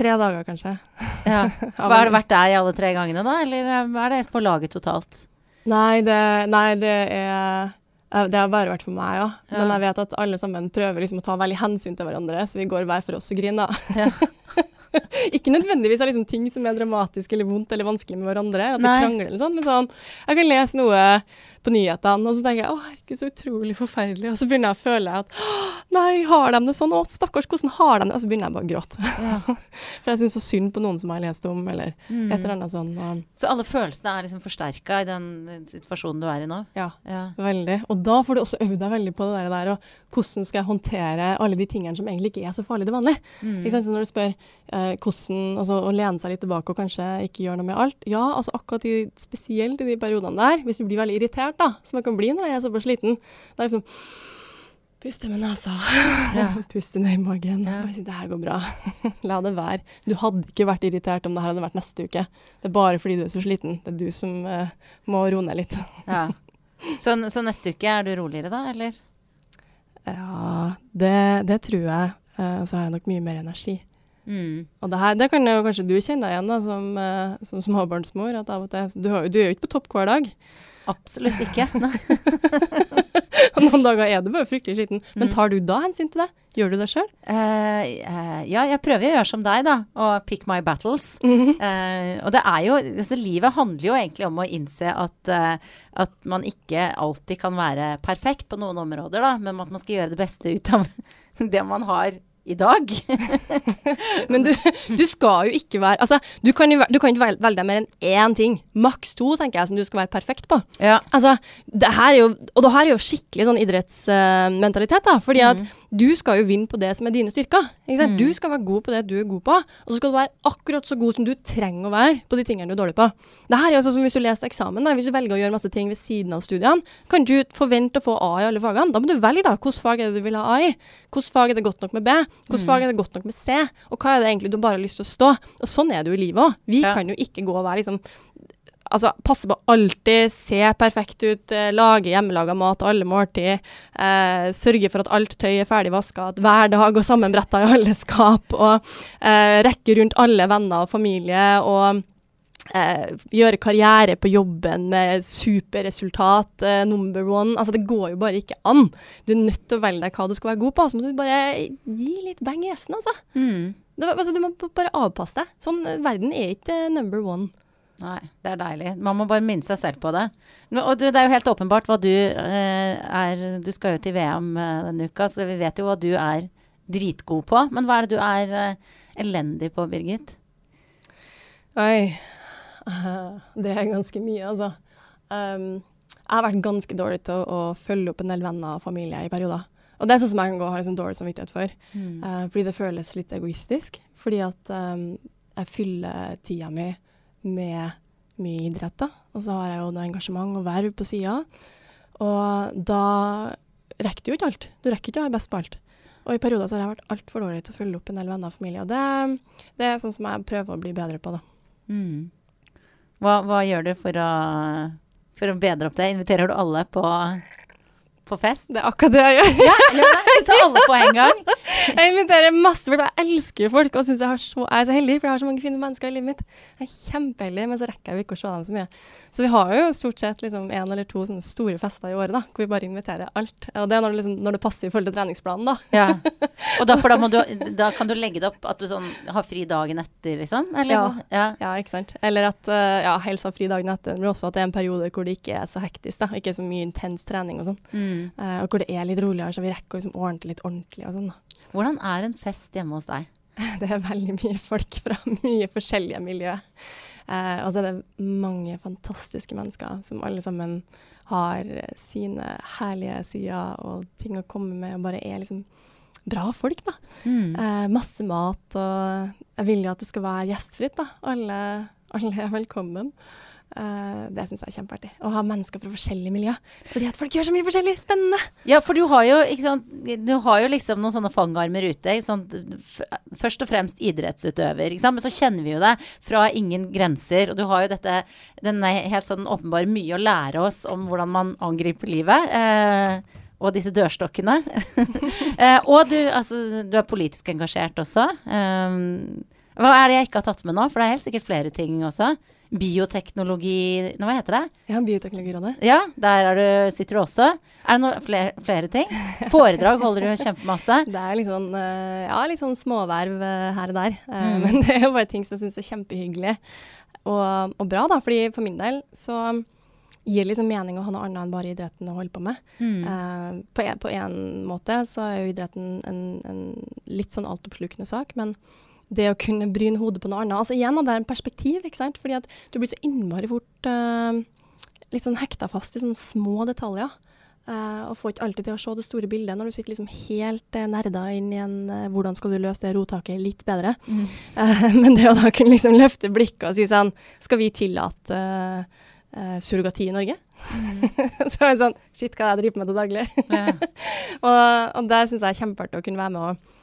Tre dager, kanskje. Ja. Hva Har det vært der i alle tre gangene, da? Eller er det på laget totalt? Nei, det, nei, det er det har bare vært for meg, ja. ja. Men jeg vet at alle sammen prøver liksom å ta veldig hensyn til hverandre, så vi går hver for oss og griner. Ja. ikke nødvendigvis av liksom ting som er dramatisk eller vondt eller vanskelig med hverandre, at vi krangler eller sånn, men sånn Jeg kan lese noe på nyhetene, og så tenker jeg å herregud, så utrolig forferdelig. Og så begynner jeg å føle at nei, har de det sånn? Å, stakkars, hvordan har de det? Og så begynner jeg bare å gråte. Ja. For jeg syns så synd på noen som har lest om, eller mm. et eller annet sånn. Um. Så alle følelsene er liksom forsterka i den situasjonen du er i nå? Ja, ja, veldig. Og da får du også øvd deg veldig på det der, og hvordan skal jeg håndtere alle de tingene som egentlig ikke er så farlige til vanlig. Mm. Så når du spør eh, hvordan altså, å lene seg litt tilbake og kanskje ikke gjøre noe med alt. Ja, altså akkurat i, spesielt i de periodene der, hvis du blir veldig irritert, da, som jeg kan bli når jeg er såpass sliten. Det er liksom Puste med nesa. Ja. Puste ned i magen. Ja. Bare si 'det her går bra'. La det være. Du hadde ikke vært irritert om det her hadde vært neste uke. Det er bare fordi du er så sliten. Det er du som uh, må roe ned litt. ja. så, så, neste uke er du roligere da, eller? Ja, det, det tror jeg. Uh, så har jeg nok mye mer energi. Mm. Og det her det kan jo kanskje du kjenne deg igjen da, som, uh, som småbarnsmor. at av og til, du, du er jo ikke på topp hver dag. Absolutt ikke. Noen dager er du bare fryktelig skitten. Men mm. tar du da hensyn til det? Gjør du det sjøl? Uh, uh, eh, ja, jeg prøver å gjøre som deg, da. Og pick my battles. Mm -hmm. uh, og det er jo altså, Livet handler jo egentlig om å innse at, at man ikke alltid kan være perfekt på noen områder, da. Men at man skal gjøre det beste ut av det man har i dag. Men du, du, skal jo ikke være Altså, du kan jo du kan ikke velge deg mer enn én ting. Maks to, tenker jeg, som du skal være perfekt på. Ja. Altså, det her er jo Og det her er jo skikkelig sånn idrettsmentalitet, uh, da. Fordi at mm. du skal jo vinne på det som er dine styrker. Mm. Du skal være god på det du er god på, og så skal du være akkurat så god som du trenger å være på de tingene du er dårlig på. Det her er jo sånn som hvis du leser eksamen. Da. Hvis du velger å gjøre masse ting ved siden av studiene, kan du forvente å få A i alle fagene. Da må du velge, da. Hvilket fag er det du vil ha A i? Hvilket fag er det godt nok med B? Hvilket fag er det godt nok med C? Og hva er det egentlig du bare har lyst til å stå? Og sånn er det jo i livet òg. Vi ja. kan jo ikke gå og være liksom Altså, passe på alltid, se perfekt ut, eh, lage hjemmelaga mat alle måltid. Eh, sørge for at alt tøy er ferdig vaska, at hver dag og sammenbretta i alle skap. Og eh, rekke rundt alle venner og familie. og Eh, gjøre karriere på jobben med superresultat, eh, number one. Altså, det går jo bare ikke an. Du er nødt til å velge deg hva du skal være god på, så må du bare gi litt bang i resten, altså. Mm. Det, altså. Du må bare avpasse deg. Sånn, verden er ikke number one. Nei, det er deilig. Man må bare minne seg selv på det. Og du, det er jo helt åpenbart hva du eh, er Du skal jo til VM eh, denne uka, så vi vet jo hva du er dritgod på. Men hva er det du er eh, elendig på, Birgit? Oi. det er ganske mye, altså. Um, jeg har vært ganske dårlig til å, å, følge opp en del venner og familie i perioder. Og det er sånn som jeg kan gå og ha liksom dårlig samvittighet for. Mm. Uh, fordi det føles litt egoistisk. Fordi at um, jeg fyller tida mi med mye idrett, da. Og så har jeg jo noe engasjement og verv på sida. Og da rekker du jo ikke alt. Du rekker ikke å være best på alt. Og i perioder så har jeg vært altfor dårlig til å følge opp en del venner og familie. Og det, det, er sånn som jeg prøver å bli bedre på, da. Mm. Hva, hva, gjør du for å, for å bedre opp det? Inviterer du alle på på fest. Det er akkurat det jeg gjør. Ja, gjør det. Du tar alle på en gang. Jeg inviterer masse folk. Jeg elsker folk og syns jeg, jeg, er så heldig, for jeg har så mange fine mennesker i livet mitt. Jeg er kjempeheldig, men så rekker jeg ikke å se dem så mye. Så vi har jo stort sett liksom en eller to store fester i året da, hvor vi bare inviterer alt. Og det er når det, liksom, når det passer i forhold til treningsplanen, da. Ja. Og da, da, du, da, kan du legge det opp at du sånn, har fri dagen etter, liksom? Eller? Ja. ja. ja ikke sant. Eller at uh, ja, helst har fri dagen etter, men også at det er en periode hvor det ikke er så hektisk, da. Ikke så mye intens trening og sånn. Mm. Uh, og hvor det er litt roligere, så vi rekker å liksom ordne litt ordentlig og sånn. Hvordan er en fest hjemme hos deg? Det er veldig mye folk fra mye forskjellige miljøer. Eh, og så er det mange fantastiske mennesker som alle sammen har sine herlige sider og ting å komme med, og bare er liksom bra folk, da. Mm. Eh, masse mat, og jeg vil jo at det skal være gjestfritt, da. Alle, alle er velkommen. Uh, det syns jeg er kjempeartig. Å ha mennesker fra forskjellige miljø. Fordi at folk gjør så mye forskjellig. Spennende. Ja, for du har jo, sant, du har jo liksom noen sånne fangarmer ute. Først og fremst idrettsutøver. Men så kjenner vi jo det fra ingen grenser. Og du har jo dette Den er helt sånn åpenbart mye å lære oss om hvordan man angriper livet. Uh, og disse dørstokkene. uh, og du, altså, du, er politisk engasjert også. Hva er det jeg ikke har tatt med nå? For det er helt sikkert flere ting også bioteknologi Hva heter det? Ja, Bioteknologirådet. Ja, der du, sitter du også. Er det noe, flere, flere, ting? Foredrag holder du kjempemasse? Det er litt sånn, eh, ja, litt sånn småverv eh, her og der. Eh, mm. Men det er jo bare ting som jeg syns er kjempehyggelig og, og, bra, da. Fordi for min del så gir det liksom mening å ha noe annet enn bare idretten å holde på med. Mm. Uh, på, en, på, en, måte så er jo idretten en, en litt sånn altoppslukende sak, men det å kunne bryne hodet på noe annet. Altså igjen, det er en perspektiv, ikke sant. Fordi at du blir så innmari fort uh, litt sånn hekta fast i sånne små detaljer. Uh, og får ikke alltid til å se det store bildet når du sitter liksom helt uh, nerda inn i en uh, 'hvordan skal du løse det rotaket litt bedre'. Mm. Men det å da kunne liksom løfte blikket og si sånn 'skal vi tillate surrogati i Norge?' Mm. så er det sånn 'shit, hva er det jeg driver med til daglig?' Ja. og, og det syns jeg er kjempeartig å kunne være med og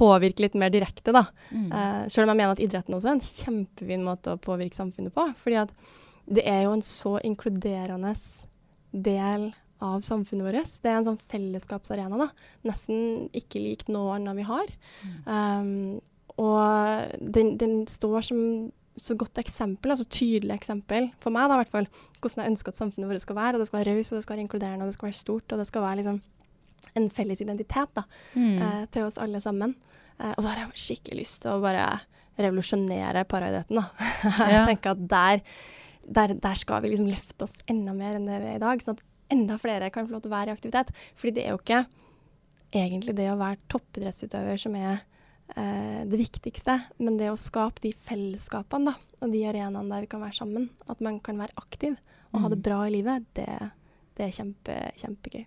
påvirke litt mer direkte, da. Mm. Uh, selv om jeg mener at idretten også er en kjempefin måte å påvirke samfunnet på. fordi at det er jo en så inkluderende del av samfunnet vårt. Det er en sånn fellesskapsarena, da. Nesten ikke lik noe annet vi har. Mm. Um, og den, den, står som så godt eksempel, altså tydelig eksempel, for meg da i hvert fall, hvordan jeg ønsker at samfunnet vårt skal være. og Det skal være raust, og det skal være inkluderende, og det skal være stort, og det skal være liksom en felles identitet da, mm. eh, til oss alle sammen. Eh, og så har jeg skikkelig lyst til å bare revolusjonere paraidretten. jeg tenker at der, der, der, skal vi liksom løfte oss enda mer enn det vi er i dag. sånn at enda flere kan få lov til å være i aktivitet. Fordi det er jo ikke egentlig det å være toppidrettsutøver som er eh, det viktigste, men det å skape de fellesskapene da, og de arenaene der vi kan være sammen, at man kan være aktiv og mm. ha det bra i livet, det, det er kjempe, kjempegøy.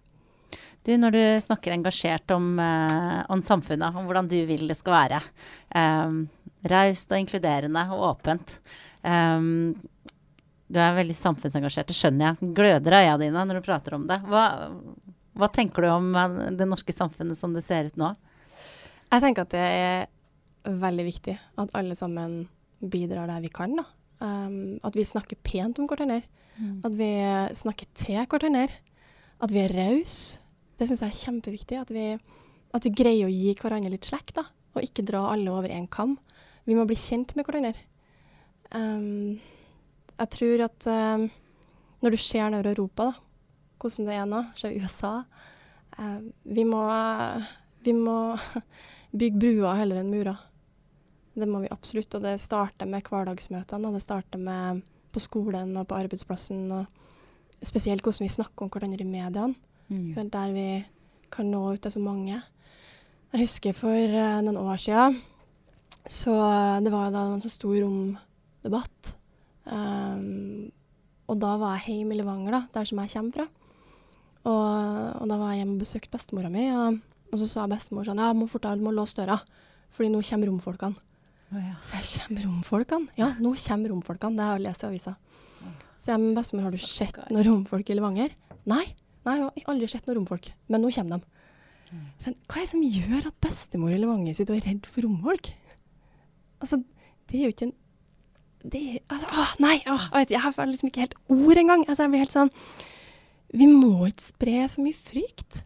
Du, når du snakker engasjert om, uh, om, samfunnet, om hvordan du vil det skal være, um, raust og inkluderende og åpent um, Du er veldig samfunnsengasjert, det skjønner jeg. Gløder øya dine når du prater om det. Hva, hva tenker du om det norske samfunnet som det ser ut nå? Jeg tenker at det er veldig viktig at alle sammen bidrar der vi kan. Um, at vi snakker pent om hverandre. Mm. At vi snakker til hverandre. At vi er rause. Det syns jeg er kjempeviktig. At vi, at vi, greier å gi hverandre litt slekk, da. Og ikke dra alle over én kam. Vi må bli kjent med hverandre. Um, jeg tror at um, når du ser nedover Europa, da, hvordan det er nå, ser USA um, vi, må, vi må bygge bruer heller enn murer. Det må vi absolutt. Og det starter med hverdagsmøtene. Og det starter med på skolen og på arbeidsplassen. Og spesielt hvordan vi snakker om hverandre i mediene. Mm. Der vi kan nå ut til så mange. Jeg husker for uh, noen år siden så det var da en så stor romdebatt. Um, og da var jeg hjemme i Levanger, da, der som jeg kommer fra. Og, og da var jeg hjemme og besøkte bestemora mi, og, og, så sa bestemor sånn Ja, må fortelle, må låse døra, fordi nå kommer romfolkene. Oh, ja. Så jeg kommer romfolkene? Ja, nå kommer romfolkene. Det har jeg lest i avisa. Så jeg, men bestemor, har du sett noen romfolk i Levanger? Nei. Nei, jeg har aldri sett noen romfolk, men nå kommer de. Så, hva er det som gjør at bestemor i Levanger sitter og er redd for romfolk? Altså, det er jo ikke en det, altså, å, Nei, å, jeg, har liksom ikke helt ord engang. Altså, jeg blir helt sånn Vi må ikke spre så mye frykt.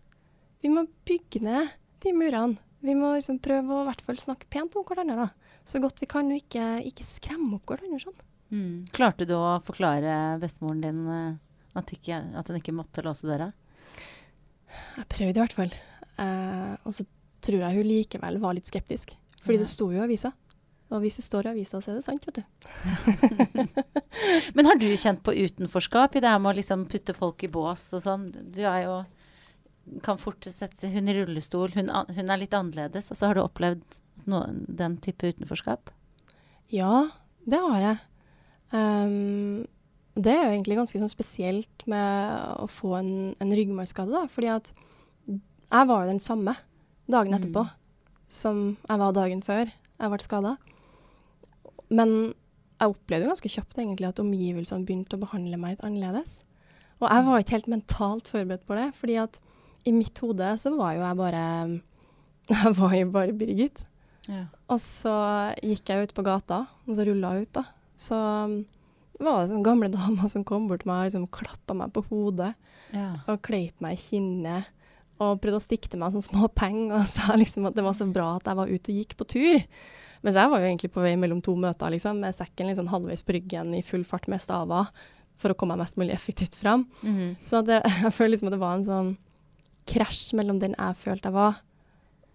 Vi må bygge ned de murene. Vi må liksom prøve å hvert fall snakke pent om hverandre. Så godt vi kan, og ikke, ikke skremme opp hverandre sånn. Mm. Klarte du å forklare bestemoren din uh at, ikke, at, hun ikke måtte låse døra? Jeg prøvde i hvert fall. Eh, og så tror jeg hun likevel var litt skeptisk. Fordi ja. det sto jo i avisa. Og hvis det står i avisa, så er det sant, vet du. Men har du kjent på utenforskap i det her med å liksom putte folk i bås og sånn? Du er jo kan fort sette Hun i rullestol, hun, hun er litt annerledes. Altså, har du opplevd noen, den type utenforskap? Ja, det har jeg. Um, det er jo egentlig ganske sånn spesielt med å få en, en ryggmargskade, da. Fordi at jeg var jo den samme dagen mm. etterpå mm. som jeg var dagen før jeg ble skada. Men jeg opplevde jo ganske kjapt egentlig at omgivelsene begynte å behandle meg litt annerledes. Og jeg var ikke helt mentalt forberedt på det, fordi at i mitt hode så var jo jeg bare Jeg var jo bare Birgit. Ja. Og så gikk jeg ut på gata, og så rulla jeg ut, da. Så det var det gamle damer som kom bort til meg og liksom klappa meg på hodet ja. og kleip meg i kinnet og prøvde å stikke til meg sånne små penger og sa liksom at det var så bra at jeg var ute og gikk på tur. Mens jeg var jo egentlig på vei mellom to møter liksom, med sekken liksom halvveis på ryggen i full fart med staver for å komme meg mest mulig effektivt fram. Mm -hmm. Så det, jeg føler liksom at det var en sånn krasj mellom den jeg følte jeg var,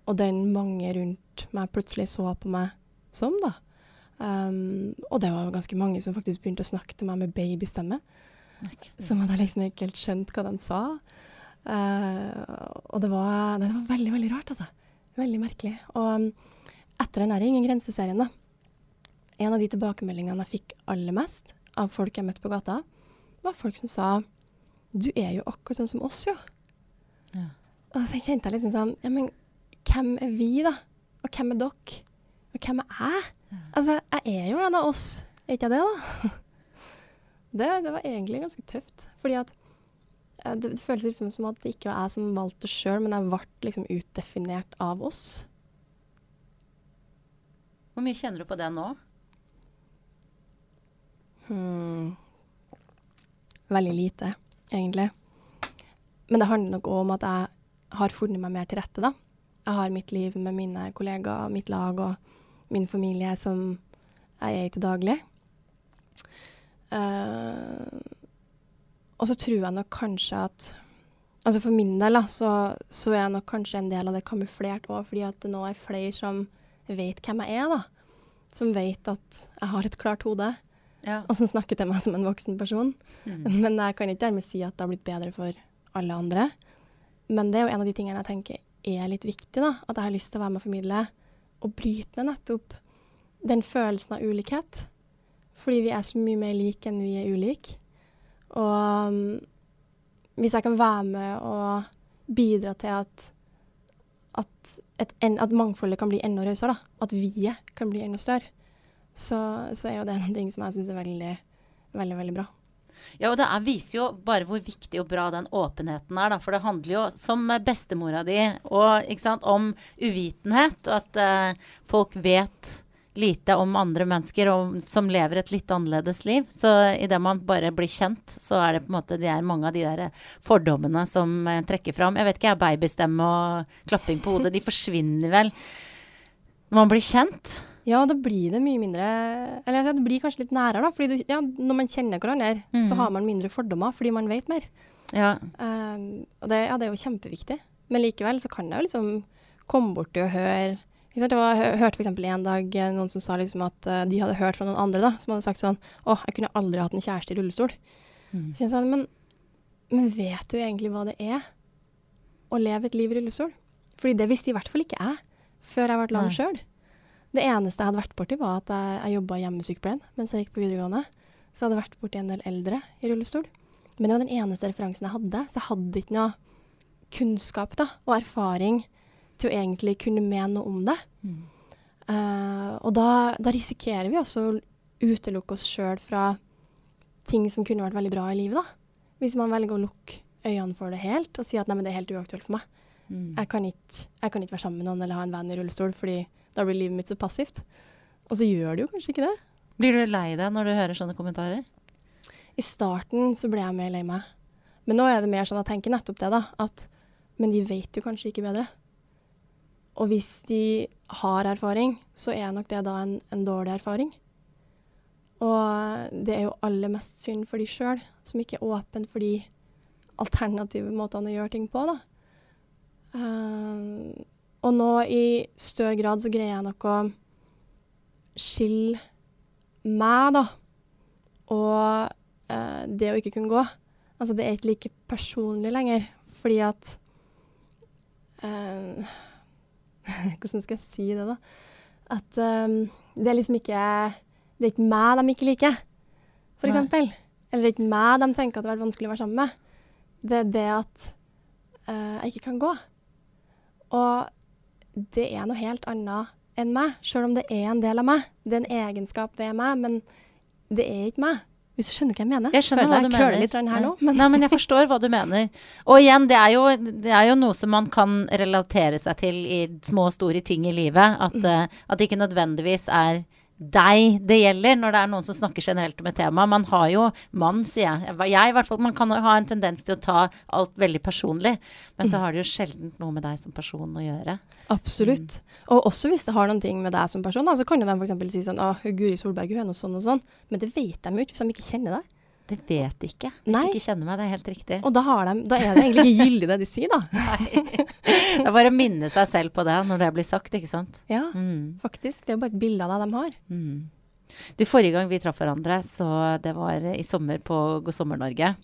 og den mange rundt meg plutselig så på meg som, da. Um, og det var ganske mange som faktisk begynte å snakke til meg med babystemme. Okay. Som hadde liksom ikke helt skjønt hva de sa. Uh, og det var, det var, veldig, veldig rart, altså. Veldig merkelig. Og um, etter den der Ingen grenseserien, da, en av de tilbakemeldingene jeg fikk aller mest av folk jeg møtte på gata, var folk som sa Du er jo akkurat sånn som oss, jo. Ja. Og så kjente jeg litt sånn Ja, men hvem er vi, da? Og hvem er dere? Og hvem er jeg? Altså, jeg er jo en av oss. Er ikke jeg det, da? det, det, var egentlig ganske tøft. Fordi at eh, det, det føles liksom som at det ikke var jeg som valgte sjøl, men jeg ble liksom utdefinert av oss. Hvor mye kjenner du på det nå? Hmm. Veldig lite, egentlig. Men det handler nok òg om at jeg har funnet meg mer til rette, da. Jeg har mitt liv med mine kollegaer, mitt lag og min familie som jeg er i til daglig. Uh, og så tror jeg nok kanskje at Altså for min del, da, så, så er nok kanskje en del av det kamuflert òg, fordi at det nå er flere som vet hvem jeg er, da. Som vet at jeg har et klart hode. Ja. Og som snakker til meg som en voksen person. Mm. Men jeg kan ikke dermed si at det har blitt bedre for alle andre. Men det er jo en av de tingene jeg tenker er litt viktig, da. At jeg har lyst til å være med og formidle. Og bryte ned nettopp den følelsen av ulikhet. Fordi vi er så mye mer like enn vi er ulike. Og um, hvis jeg kan være med og bidra til at at, et, at mangfoldet kan bli enda rausere, at vi kan bli enda større, så, så, er jo det ting som jeg syns er veldig, veldig, veldig bra. Ja, og det er, viser jo bare hvor viktig og bra den åpenheten er. Da. For det handler jo, som bestemora di, og, sant, om uvitenhet. Og at uh, folk vet lite om andre mennesker og, som lever et litt annerledes liv. Så idet man bare blir kjent, så er det på en måte de mange av de der fordommene som eh, trekker fram. Jeg vet ikke, jeg, babystemme og klapping på hodet, de forsvinner vel når man blir kjent. Ja, da blir det mye mindre Eller det blir kanskje litt nærere, da. fordi du, ja, når man kjenner hverandre, mm. så har man mindre fordommer fordi man vet mer. Ja. Um, og det, ja, det, er jo kjempeviktig. Men likevel så kan jeg jo liksom komme borti og høre ikke sant? Jeg hørte f.eks. en dag eh, noen som sa liksom at uh, de hadde hørt fra noen andre da, som hadde sagt sånn Å, jeg kunne aldri hatt en kjæreste i rullestol. Mm. Så jeg sa, men, men vet du egentlig hva det er å leve et liv i rullestol? Fordi det visste i hvert fall ikke jeg før jeg ble lam sjøl. Det eneste jeg hadde vært borti, var at jeg, jeg jobba i hjemmesykepleien mens jeg gikk på videregående. Så jeg hadde vært borti en del eldre i rullestol. Men det var den eneste referansen jeg hadde, så jeg hadde ikke noe kunnskap da, og erfaring til å egentlig kunne mene noe om det. Mm. Uh, og da, da, risikerer vi også å utelukke oss sjøl fra ting som kunne vært veldig bra i livet. da. Hvis man velger å lukke øynene for det helt og si at nei, men det er helt uaktuelt for meg. Mm. Jeg, kan ikke, jeg, kan ikke, være sammen med noen eller ha en venn i rullestol fordi da blir livet mitt så passivt. Og så gjør det jo kanskje ikke det. Blir du lei deg når du hører sånne kommentarer? I starten så ble jeg mer lei meg. Men nå er det mer sånn at jeg tenker nettopp det, da. At men de vet jo kanskje ikke bedre. Og hvis de har erfaring, så er nok det da en, en dårlig erfaring. Og det er jo aller mest synd for de sjøl, som ikke er åpen for de alternative måtene å gjøre ting på, da. Uh, og nå i større grad så greier jeg nok å skille meg, da, og eh, det å ikke kunne gå. Altså, det er ikke like personlig lenger, fordi at eh, Hvordan skal jeg si det, da? At eh, det er liksom ikke Det er ikke meg de ikke liker, eksempel. Eller det er ikke meg de tenker at det har vært vanskelig å være sammen med. Det er det at uh, jeg ikke kan gå. Og det er noe helt annet enn meg, sjøl om det er en del av meg. Det er en egenskap ved meg, men det er ikke meg. Hvis du skjønner hva jeg mener? Jeg skjønner hva du mener. litt her nå, men. Nei, men jeg forstår hva du mener. Og igjen, det er, jo, det er jo noe som man kan relatere seg til i små og store ting i livet. At, mm. uh, at det ikke nødvendigvis er deg det gjelder, når det er noen som snakker generelt om et tema. Man har jo mann, sier jeg. Jeg i hvert fall. Man kan ha en tendens til å ta alt veldig personlig. Men så mm. har det jo sjelden noe med deg som person å gjøre. Absolutt. Mm. Og også hvis det har noen ting med deg som person, da, så kan jo de f.eks. si sånn Å, Guri Solberg, hun er nå sånn og sånn. Men det vet de jo ikke hvis de ikke kjenner deg. Det vet de ikke. Hvis Nei. de ikke kjenner meg. Det er helt riktig. Og da, de, da er det egentlig ikke gyldig det de sier, da. Nei. Det er bare å minne seg selv på det når det blir sagt, ikke sant. Ja, mm. faktisk. Det er jo bare et bilde av deg de har. Mm. Du, Forrige gang vi traff hverandre, så det var i sommer på God sommer-Norge.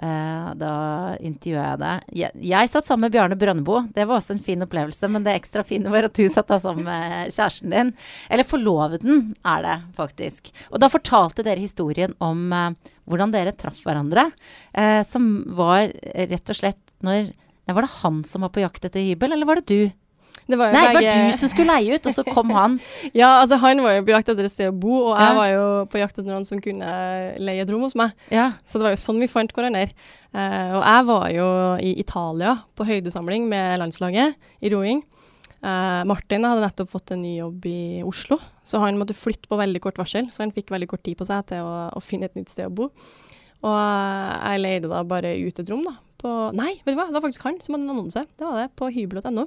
Uh, da intervjua jeg deg. Jeg, jeg, satt sammen med Bjarne Brøndbo. Det var også en fin opplevelse. Men det ekstra fine var at du satt da sammen med kjæresten din. Eller forloveden er det, faktisk. Og da fortalte dere historien om uh, hvordan dere traff hverandre. Uh, som var rett og slett når Var det han som var på jakt etter hybel, eller var det du? Det var Nei, det var du som skulle leie ut, og så kom han. ja, altså han var jo på jakt etter et sted å bo, og jeg var jo på jakt etter noen som kunne leie et rom hos meg. Ja. Så det var jo sånn vi fant hverandre. Uh, og jeg var jo i Italia på høydesamling med landslaget i roing. Uh, Martin hadde nettopp fått en ny jobb i Oslo, så han måtte flytte på veldig kort varsel. Så han fikk veldig kort tid på seg til å, å finne et nytt sted å bo. Og jeg leide da bare ut et rom, da. På, nei, vet du hva, det var faktisk han som hadde en annonse. Det var det, på hybel.no.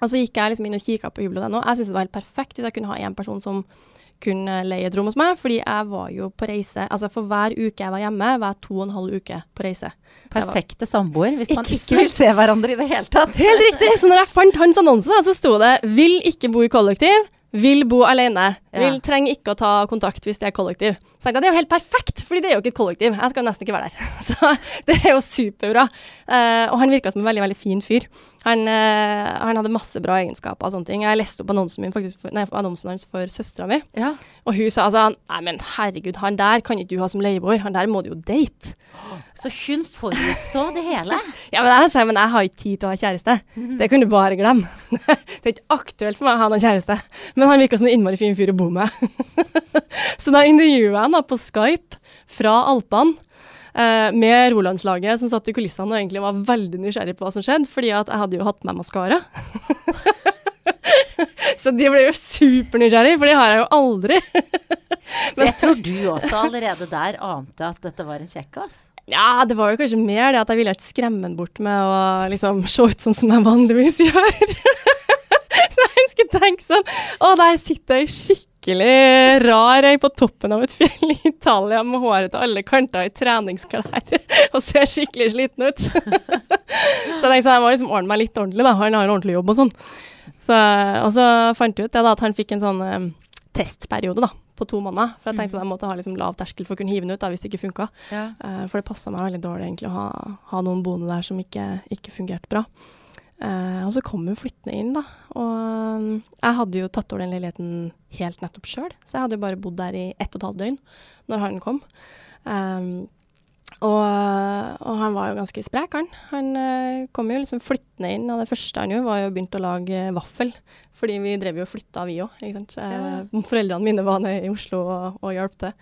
Og så gikk jeg liksom inn og kikka på hybelen.no. Jeg syntes det var helt perfekt hvis jeg kunne ha én person som kunne leie et rom hos meg, fordi jeg var jo på reise. Altså For hver uke jeg var hjemme, var jeg to og en halv uke på reise. Perfekte samboer, hvis man ikke, vil se hverandre i det hele tatt. Helt riktig! Så når jeg fant hans annonse, så sto det 'vil ikke bo i kollektiv'. Vil bo alene. Vil, ja. trenger ikke å ta kontakt hvis det er kollektiv. Så tenkte jeg, Det er jo helt perfekt, fordi det er jo ikke et kollektiv. Jeg skal nesten ikke være der. Så det er jo superbra. Uh, og han virka som en veldig veldig fin fyr. Han, uh, han, hadde masse bra egenskaper og sånne ting. Jeg leste opp annonsen, min faktisk nei, annonsen hans for søstera mi, ja. og hun sa altså Nei, men herregud, han der kan ikke du ha som leieboer. Han der må du jo date. Så hun forutså det hele? ja, men jeg sa men jeg har ikke tid til å ha kjæreste. Mm -hmm. Det kan du bare glemme. det er ikke aktuelt for meg å ha noen kjæreste. Men han virka som en innmari fin fyr å bo med. så da intervjua jeg ham på Skype fra Alpene eh, med Rolandslaget som satt i kulissene og egentlig var veldig nysgjerrig på hva som skjedde, fordi at jeg hadde jo hatt med maskara. så de ble jo supernysgjerrige, for det har jeg jo aldri. så jeg tror du også allerede der ante at dette var en kjekkas? Ja, det var jo kanskje mer det at jeg ville ikke skremme ham bort med å liksom se ut sånn som jeg vanligvis gjør. så jeg skulle tenke sånn Å, der sitter ei skikkelig skikkelig rar ei på toppen av et fjell i Italia med håret til alle kanter i treningsklær og ser skikkelig sliten ut. så jeg tenkte sånn, jeg må liksom ordne meg litt ordentlig, da. Han har en ordentlig jobb og sånn. Så, og så fant jeg ut det da, at han fikk en sånn um, testperiode da, på to måneder. For jeg tenkte mm. at jeg måtte ha liksom, lav terskel for å kunne hive den ut da, hvis det ikke funka. Ja. Uh, for det passa meg veldig dårlig egentlig å ha, ha noen boende der som ikke, ikke fungerte bra. Uh, og så kom hun flyttende inn, da. Og um, jeg hadde jo tatt over den leiligheten helt nettopp sjøl, så jeg hadde jo bare bodd der i ett og et halvt døgn når han kom. Um, og, og, han var jo ganske sprek, han. Han uh, kom jo liksom flyttende inn, og det første han gjorde, var jo begynt å lage vaffel. Fordi vi drev jo og flytta, vi òg. Ja. Uh, foreldrene mine var nede i Oslo og, og hjalp til.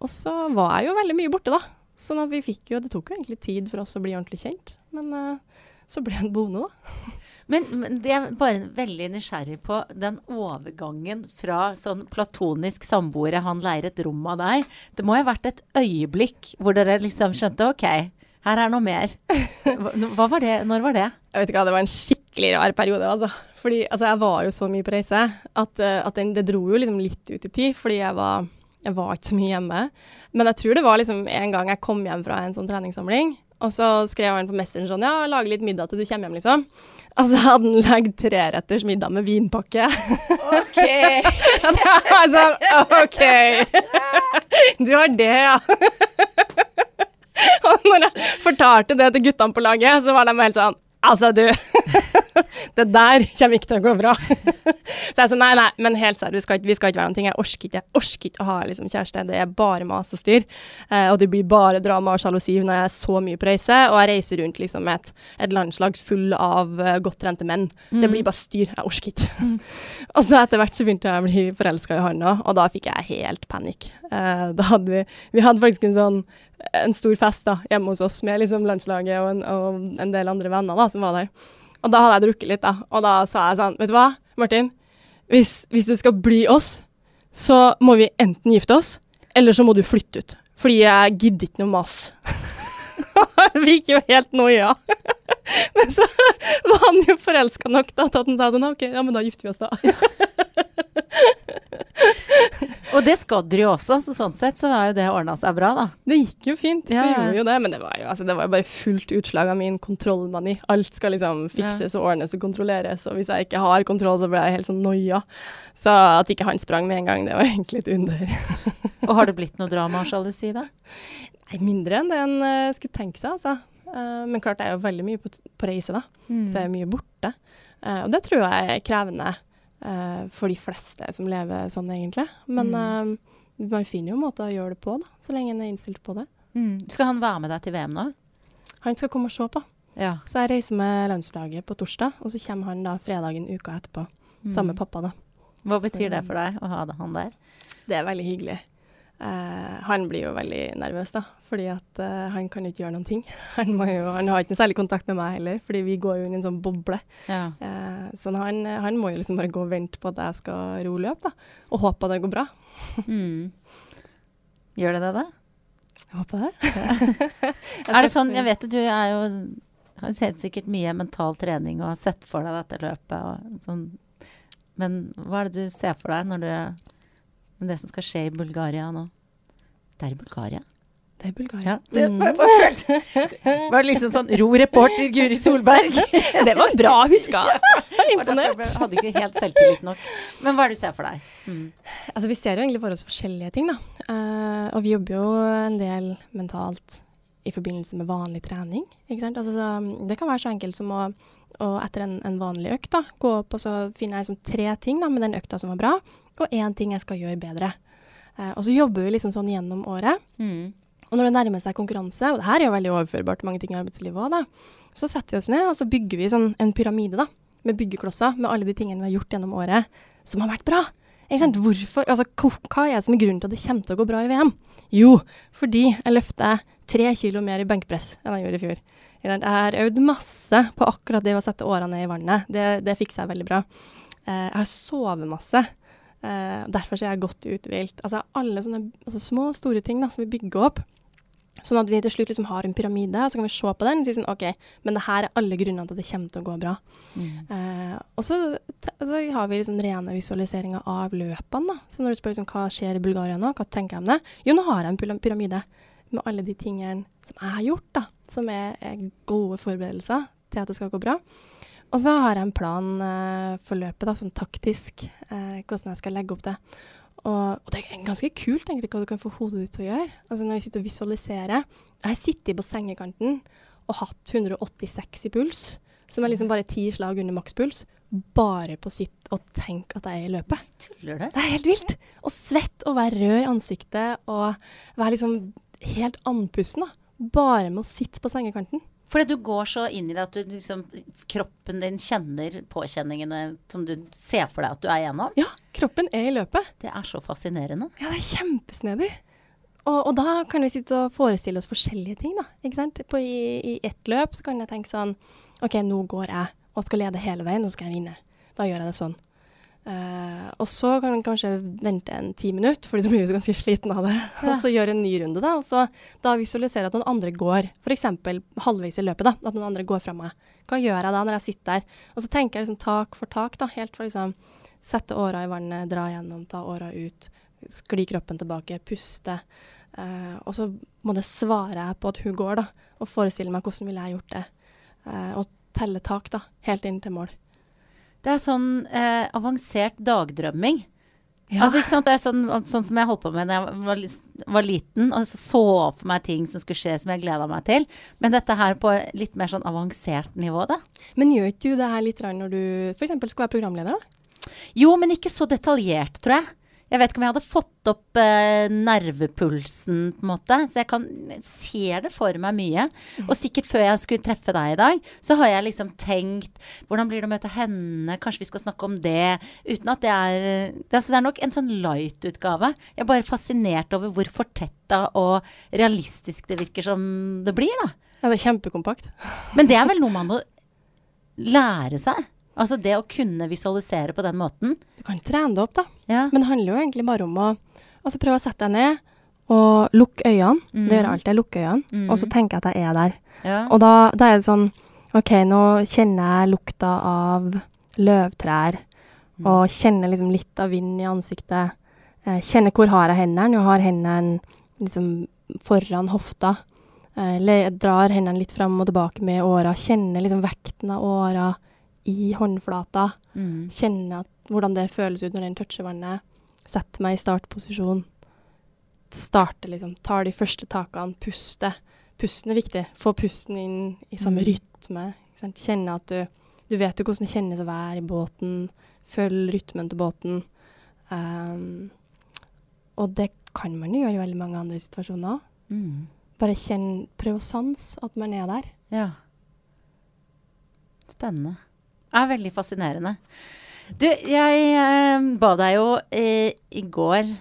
Og så var jeg jo veldig mye borte, da. Sånn at vi fikk jo Det tok jo egentlig tid for oss å bli ordentlig kjent. Men så ble han boende, da. Men, men, det er bare veldig nysgjerrig på den overgangen fra sånn platonisk samboere, han leier et rom av deg. Det må jo ha vært et øyeblikk hvor dere liksom skjønte OK, her er noe mer. Hva var det? Når var det? Jeg vet ikke, Det var en skikkelig rar periode, altså. Fordi altså, jeg var jo så mye på reise at, uh, at den, det dro jo liksom litt ut i tid. Fordi jeg var, jeg var ikke så mye hjemme. Men jeg tror det var liksom en gang jeg kom hjem fra en sånn treningssamling. Og så skrev han på Messenger sånn Ja, lage litt middag til du kommer hjem, liksom. Altså hadde han lagd treretters middag med vinpakke. OK. sånn, OK. Du har det, ja. Og når jeg fortalte det til guttene på laget, så var de helt sånn Altså, du. det der kommer ikke til å gå bra. så jeg sa nei, nei, men helt seriøst, vi, vi skal ikke være noen ting. Jeg orker ikke, jeg orker ikke å ha liksom, kjæreste. Det er bare mas og styr. Eh, og det blir bare drama og sjalusi når jeg er så mye på reise. Og jeg reiser rundt liksom med et, et landslag full av uh, godt trente menn. Mm. Det blir bare styr. Jeg orker ikke. Mm. og så etter hvert så begynte jeg å bli forelska i han òg, og da fikk jeg helt panikk. Eh, da hadde vi Vi hadde faktisk en sånn en stor fest da, hjemme hos oss med liksom landslaget og en, og en del andre venner da, som var der. Og da hadde jeg drukket litt, da. Og da sa jeg sånn, vet du hva, Martin. Hvis, hvis det skal bli oss, så må vi enten gifte oss, eller så må du flytte ut. Fordi jeg gidder ikke noe mas. vi gikk jo helt noia. men så var han jo forelska nok da, til at han sa sånn OK, ja, men da gifter vi oss, da. og det skal dere jo også, så sånn sett så var jo det ordna seg bra, da. Det gikk jo fint, ja. det gjorde jo det. Men det var jo, altså, det var jo bare fullt utslag av min kontrollmani. Alt skal liksom fikses og ordnes og kontrolleres, og hvis jeg ikke har kontroll, så blir jeg helt sånn noia. Så at ikke han sprang med en gang, det var egentlig et under. og har det blitt noe drama og sjalusi, da? Nei, mindre enn det en uh, skulle tenke seg, altså. Uh, men klart, jeg er jo veldig mye på, på reise, da. Mm. Så jeg er mye borte. Uh, og det tror jeg er krevende uh, for de fleste som lever sånn, egentlig. Men mm. uh, man finner jo måter å gjøre det på, da, så lenge en er innstilt på det. Mm. Skal han være med deg til VM nå? Han skal komme og se på. Ja. Så jeg reiser med landslaget på torsdag, og så kommer han da fredagen uka etterpå. Mm. Sammen med pappa, da. Hva betyr det for deg å ha han der? Det er veldig hyggelig. Uh, han blir jo veldig nervøs, da, fordi at uh, han kan ikke gjøre noen ting. Han, jo, han, har ikke noe særlig kontakt med meg heller, fordi vi går jo inn i en sånn boble. Ja. Uh, så han, han, må jo liksom bare gå og vente på at jeg skal ro løp, da, og håpe at det går bra. Mm. Gjør det det, da? Jeg håper det. Er det sånn, Jeg vet at du er jo har sett sikkert mye mental trening og har sett for deg dette løpet. Og sånn. Men hva er det du ser for deg når du men det som skal skje i Bulgaria nå Det er i Bulgaria? Det er Bulgaria. Ja, det var, var, var liksom sånn ro reporter Guri Solberg. det var bra huska. Imponert. Hadde ikke helt selvtillit nok. Men hva er det du ser for deg? Mm. Altså, vi ser jo egentlig for oss forskjellige ting, da. Uh, og vi jobber jo en del mentalt i forbindelse med vanlig trening. Ikke sant? Altså, så, det kan være så enkelt som å og etter en, en vanlig økt da, gå opp og så finner jeg liksom tre ting da, med den økta som var bra, og én ting jeg skal gjøre bedre. Eh, og så jobber vi liksom sånn gjennom året. Mm. Og når det nærmer seg konkurranse, og det her er jo veldig overførbart til mange ting i arbeidslivet òg, så setter vi oss ned og så bygger vi sånn en pyramide da, med byggeklosser med alle de tingene vi har gjort gjennom året som har vært bra. Hvorfor, altså, hva er det som er grunnen til at det kommer til å gå bra i VM? Jo, fordi jeg løfter tre kilo mer i benkpress enn jeg gjorde i fjor. Jeg har øvd masse på akkurat det å sette årene ned i vannet. Det, det fikser jeg veldig bra. Eh, jeg har sovet masse. Eh, derfor er jeg godt uthvilt. Altså alle sånne altså små og store ting da, som vi bygger opp. Sånn at vi til slutt liksom har en pyramide, så kan vi se på den og si sånn OK, men det her er alle grunnene til at det kommer til å gå bra. Mm. Eh, og så, så, har vi liksom rene visualiseringer av løpene. da. Så når du spør liksom, hva skjer i Bulgaria nå, hva tenker jeg om det? Jo, nå har jeg en pyramide med alle de tingene som jeg har gjort, da. Som er, er gode forberedelser til at det skal gå bra. Og så har jeg en plan uh, for løpet, da, sånn taktisk, uh, hvordan jeg skal legge opp det. Og, og, det er ganske kult egentlig hva du kan få hodet ditt til å gjøre. Altså Når vi sitter og visualiserer Jeg har sittet på sengekanten og hatt 186 i puls, som er liksom bare ti slag under makspuls, bare på å sitte og tenke at jeg er i løpet. Tuller du? Det er helt vilt. Og svett og være rød i ansiktet og være liksom helt andpusten, da. Bare med å sitte på sengekanten. Fordi du går så inn i det at du, liksom, kroppen din kjenner påkjenningene som du ser for deg at du er igjennom? Ja, kroppen er i løpet. Det er så fascinerende. Ja, det er kjempesnedig. Og, og, da kan vi sitte og forestille oss forskjellige ting, da. Ikke sant? På, i, I ett løp så kan jeg tenke sånn OK, nå går jeg og skal lede hele veien, og så skal jeg vinne. Da gjør jeg det sånn. Uh, og så kan man kanskje vente en ti minutter, fordi du blir jo ganske sliten av det. Ja. og så gjøre en ny runde, da. Og så da visualisere at noen andre går, f.eks. halvveis i løpet, da. At noen andre går fra meg. Hva gjør jeg da når jeg sitter der? Og så tenker jeg liksom tak for tak, da. Helt fra liksom sette åra i vannet, dra gjennom, ta åra ut, skli kroppen tilbake, puste. Uh, og så må det svare jeg på at hun går, da. Og forestille meg hvordan ville jeg gjort det. Uh, og telle tak, da. Helt inn til mål. Det er sånn eh, avansert dagdrømming. Ja. Altså, ikke sant? Det er sånn, sånn, som jeg holdt på med da jeg var, var, liten, og så, så for meg ting som skulle skje som jeg gleda meg til. Men dette her på litt mer sånn avansert nivå, da. Men gjør ikke du det her litt når du f.eks. skal være programleder, da? Jo, men ikke så detaljert, tror jeg. Jeg vet ikke om jeg hadde fått opp eh, nervepulsen, på en måte. Så jeg kan ser det for meg mye. Og sikkert før jeg skulle treffe deg i dag, så har jeg liksom tenkt Hvordan blir det å møte henne? Kanskje vi skal snakke om det? Uten at det er Det, altså, det er nok en sånn light-utgave. Jeg er bare fascinert over hvor fortetta og realistisk det virker som det blir, da. Ja, det er kjempekompakt. Men det er vel noe man må lære seg? Altså det å kunne visualisere på den måten. Du kan trene det opp, da. Ja. Men det handler jo egentlig bare om å altså prøve å sette deg ned og lukke øynene. Mm. Det gjør jeg alltid. Jeg lukker øynene, mm. og så tenker jeg at jeg er der. Ja. Og da, da, er det sånn OK, nå kjenner jeg lukta av løvtrær, mm. og kjenner liksom litt av vind i ansiktet. Eh, kjenner hvor har jeg hendene. Jeg har hendene liksom foran hofta. Eh, jeg drar hendene litt fram og tilbake med åra. Kjenner liksom vekten av åra i håndflata. Mm. Kjenne at, hvordan det føles ut når den toucher vannet. Setter meg i startposisjon. Starte, liksom. Tar de første takene. Puste. Pusten er viktig. Få pusten inn i samme mm. rytme. Kjenne at du Du vet jo hvordan det kjennes å være i båten. Følg rytmen til båten. Um, og det kan man jo gjøre i veldig mange andre situasjoner. Mm. Bare kjenn Prøv å sanse at man er der. Ja. Spennende er veldig fascinerende. Du, jeg eh, ba deg jo eh, i går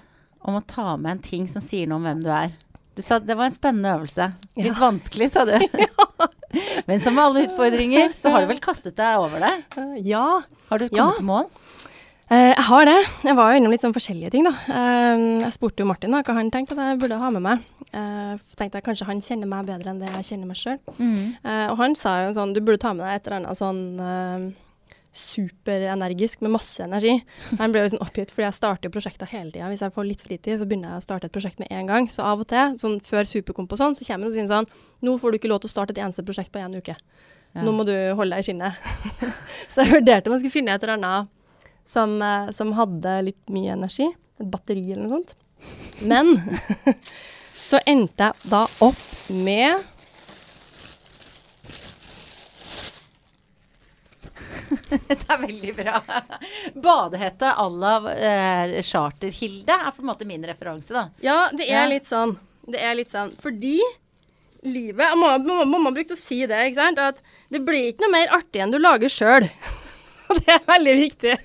om å ta med en ting som sier noe om hvem du er. Du sa det var en spennende øvelse. Litt ja. vanskelig, sa du. Men som med alle utfordringer, så har du vel kastet deg over det? Ja. Har du kommet ja. til mål? Uh, jeg har det. Jeg var jo innom litt sånn forskjellige ting, da. Uh, jeg spurte jo Martin da, hva han tenkte at jeg burde ha med meg. Jeg tenkte jeg kanskje han kjenner meg bedre enn det jeg kjenner meg sjøl. Mm. og han sa jo sånn Du burde ta med deg et eller annet sånn superenergisk med masse energi. Han ble liksom oppgitt fordi jeg starter prosjekter hele tida. Hvis jeg får litt fritid, så begynner jeg å starte et prosjekt med en gang. Så av og til, sånn før Superkomp og sånn, så kommer han og sier sånn Nå får du ikke lov til å starte et eneste prosjekt på én uke. Ja. Nå må du holde deg i skinnet. så jeg vurderte om jeg skulle finne et eller annet som, eh, som hadde litt mye energi. Et batteri eller noe sånt. Men så endte jeg da opp med Det er veldig bra. Badehette à la eh, Charter-Hilde er på en måte min referanse, da. Ja, det er ja. litt sånn. Det er litt sånn. Fordi livet Mamma, mamma brukte å si det, ikke sant. At det blir ikke noe mer artig enn du lager sjøl. Og det er veldig viktig.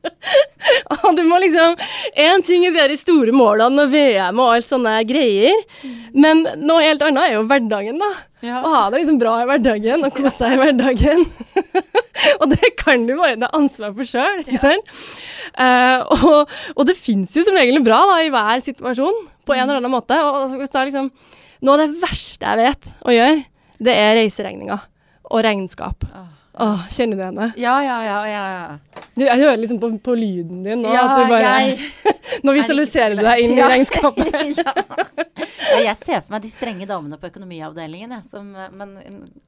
og du må liksom Én ting er de store målene og VM og alt sånne greier, men noe helt annet er jo hverdagen, da. Ja. Å ha det liksom bra i hverdagen og kose seg i hverdagen. og det kan du bare ta ansvar for sjøl, ikke sant. Uh, og, og, det fins jo som regel bra da, i hver situasjon, på en eller annen måte. Og, og liksom, Noe av det verste jeg vet å gjøre, det er reiseregninger og regnskap. Ah. Åh, kjenner du henne? Ja, ja, ja. ja, ja. Du, jeg hører liksom på, på, lyden din nå ja, at du bare jeg, Nå visualiserer du deg inn ja. i regnskapet. ja. Jeg ser for meg de strenge damene på økonomiavdelingen, jeg. Som, men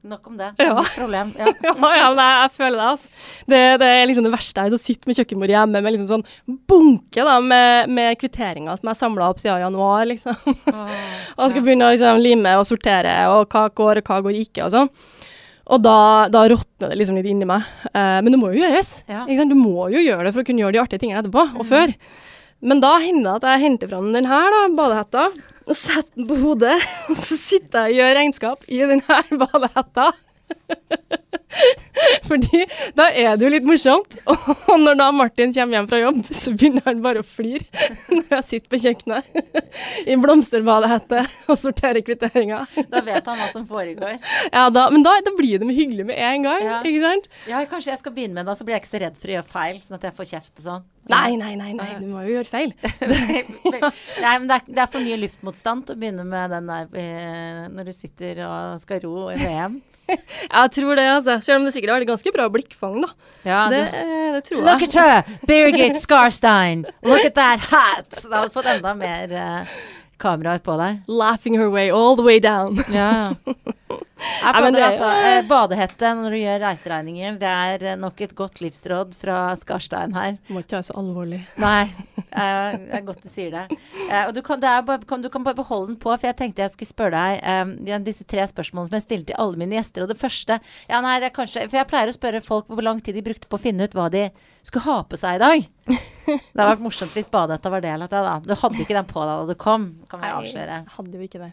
nok om det. Ja. Problem. Ja, ja, nei, jeg føler det, altså. Det, det, er liksom det verste jeg å sitte med kjøkkenbordet hjemme med liksom sånn bunke da, med, med kvitteringer som jeg samla opp siden januar, liksom. Oh, og skal begynne å liksom, lime og sortere, og hva går, og hva går ikke, og sånn. Og da, da råtner det liksom litt inni meg. Eh, men det må jo gjøres. Ja. Du må jo gjøre det for å kunne gjøre de artige tingene etterpå, og mm. før. Men da hender det at jeg henter fram den her, da, badehetta, og setter den på hodet. Og så sitter jeg og gjør regnskap i den her badehetta. Fordi da er det jo litt morsomt. Og når da Martin kommer hjem fra jobb, så begynner han bare å flire når jeg sitter på kjøkkenet i blomsterbadehette og sorterer kvitteringer. Da vet han hva som foregår. Ja, da, men da, da blir det hyggelig med en gang, ja. ikke sant? Ja, kanskje jeg skal begynne med det, så blir jeg ikke så redd for å gjøre feil, sånn at jeg får kjeft og sånn. Nei, nei, nei, nei, du må jo gjøre feil. nei, men det er, det er, for mye luftmotstand å begynne med den der eh, når du sitter og skal ro i VM. jeg tror det, altså. Selv om det sikkert har vært ganske bra blikkfang, da. Ja, det, det, tror jeg. Look at her! Birgit Skarstein! Look at that hat! Da hadde fått enda mer uh, kameraer på deg. Laughing her way all the way down. ja, Ja, Nei, fader, det, altså, eh, badehette når du gjør reiseregninger, det er eh, nok et godt livsråd fra Skarstein her. Må ikke være så alvorlig. Nei, eh, det er godt du sier det. Eh, og du kan, det bare, kan, du kan, bare beholde den på, for jeg tenkte jeg skulle spørre deg eh, disse tre spørsmålene som jeg stiller til alle mine gjester. Og det første Ja, nei, det er kanskje For jeg pleier å spørre folk hvor lang tid de brukte på å finne ut hva de skulle ha på seg i dag. Det hadde vært morsomt hvis badehetta var del av det. da. Du hadde ikke den på deg da du kom, kan jeg avsløre. Jeg hadde jo ikke det.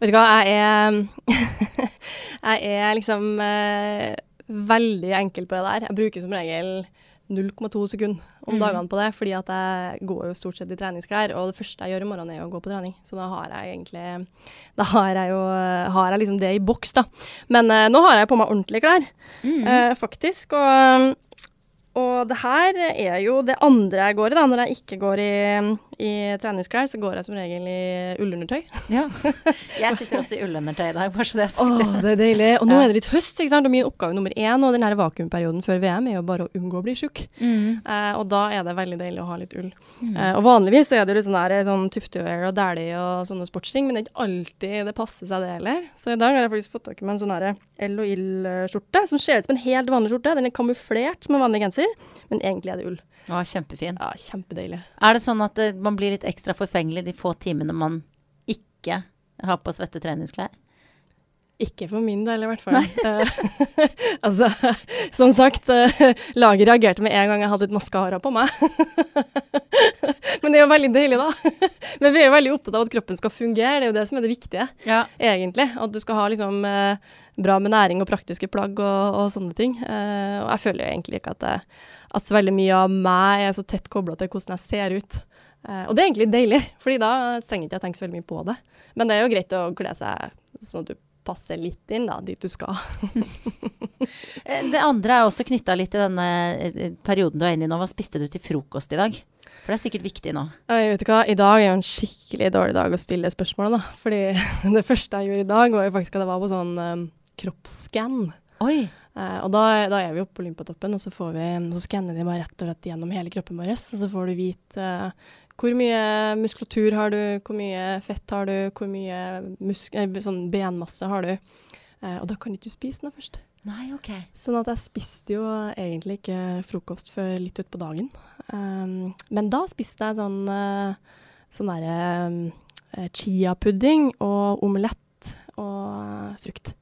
Vet du hva, jeg er Jeg er liksom eh, veldig enkel på det der. Jeg bruker som regel 0,2 sekunder om mm. dagene på det, fordi at jeg går jo stort sett i treningsklær. Og det første jeg gjør i morgen, er å gå på trening. Så da har jeg egentlig Da har jeg jo har jeg liksom det i boks, da. Men eh, nå har jeg på meg ordentlige klær, mm. eh, faktisk. Og og det her er jo det andre jeg går i, da. Når jeg ikke går i, i treningsklær, så går jeg som regel i ullundertøy. Ja. Jeg sitter også i ullundertøy i dag, bare så det er Åh, det er deilig. Og nå ja. er det litt høst, ikke sant. Og min oppgave nummer én og denne vakuumperioden før VM er jo bare å unngå å bli tjukk. Mm. Eh, og da er det veldig deilig å ha litt ull. Mm. Eh, og vanligvis er det jo litt sånn, der, sånn tuftewear og dæhlie og sånne sportsting, men det er ikke alltid det passer seg det heller. Så i dag har jeg faktisk fått tak i meg en sånn L og Ill-skjorte som ser ut som en helt vanlig skjorte. Den er kamuflert som en vanlig genser men egentlig er det ull. Å, kjempefin. Ja, kjempedeilig. Er det sånn at det, man blir litt ekstra forfengelig de få timene man ikke har på svette treningsklær? Ikke for min del, i hvert fall. Uh, altså, som sagt, uh, laget reagerte med en gang jeg hadde litt maskara på meg. Men det er jo veldig deilig, da. Men vi er jo veldig opptatt av at kroppen skal fungere, det er jo det som er det viktige, ja. egentlig. At du skal ha liksom uh, bra med næring og praktiske plagg og, og sånne ting. og jeg føler jo egentlig ikke at, det, at veldig mye av meg er så tett kobla til hvordan jeg ser ut. og det er egentlig deilig, fordi da trenger ikke jeg tenke så veldig mye på det. Men det er jo greit å kle seg sånn at du passer litt inn da, dit du skal. Eh, det andre er også knytta litt til denne eh, perioden du er inne i nå. Hva spiste du til frokost i dag? For det er sikkert viktig nå. Jeg vet ikke hva, I dag er jo en skikkelig dårlig dag å stille spørsmål, da. Fordi det første jeg gjorde i dag, var jo faktisk at jeg var på sånn um, kroppsskann. Oi. Uh, og da, da, er vi oppe på Olympiatoppen, og så, får vi, så skanner de bare rett og slett gjennom hele kroppen vår. Og så får du vite uh, hvor mye muskulatur har du, hvor mye fett har du, hvor mye eh, sånn benmasse har du. Eh, og da kan du ikke spise noe først. Nei, ok. Sånn at jeg spiste jo egentlig ikke frokost før litt utpå dagen. Um, men da spiste jeg sånn, uh, sånn derre uh, chiapudding og omelett og frukt.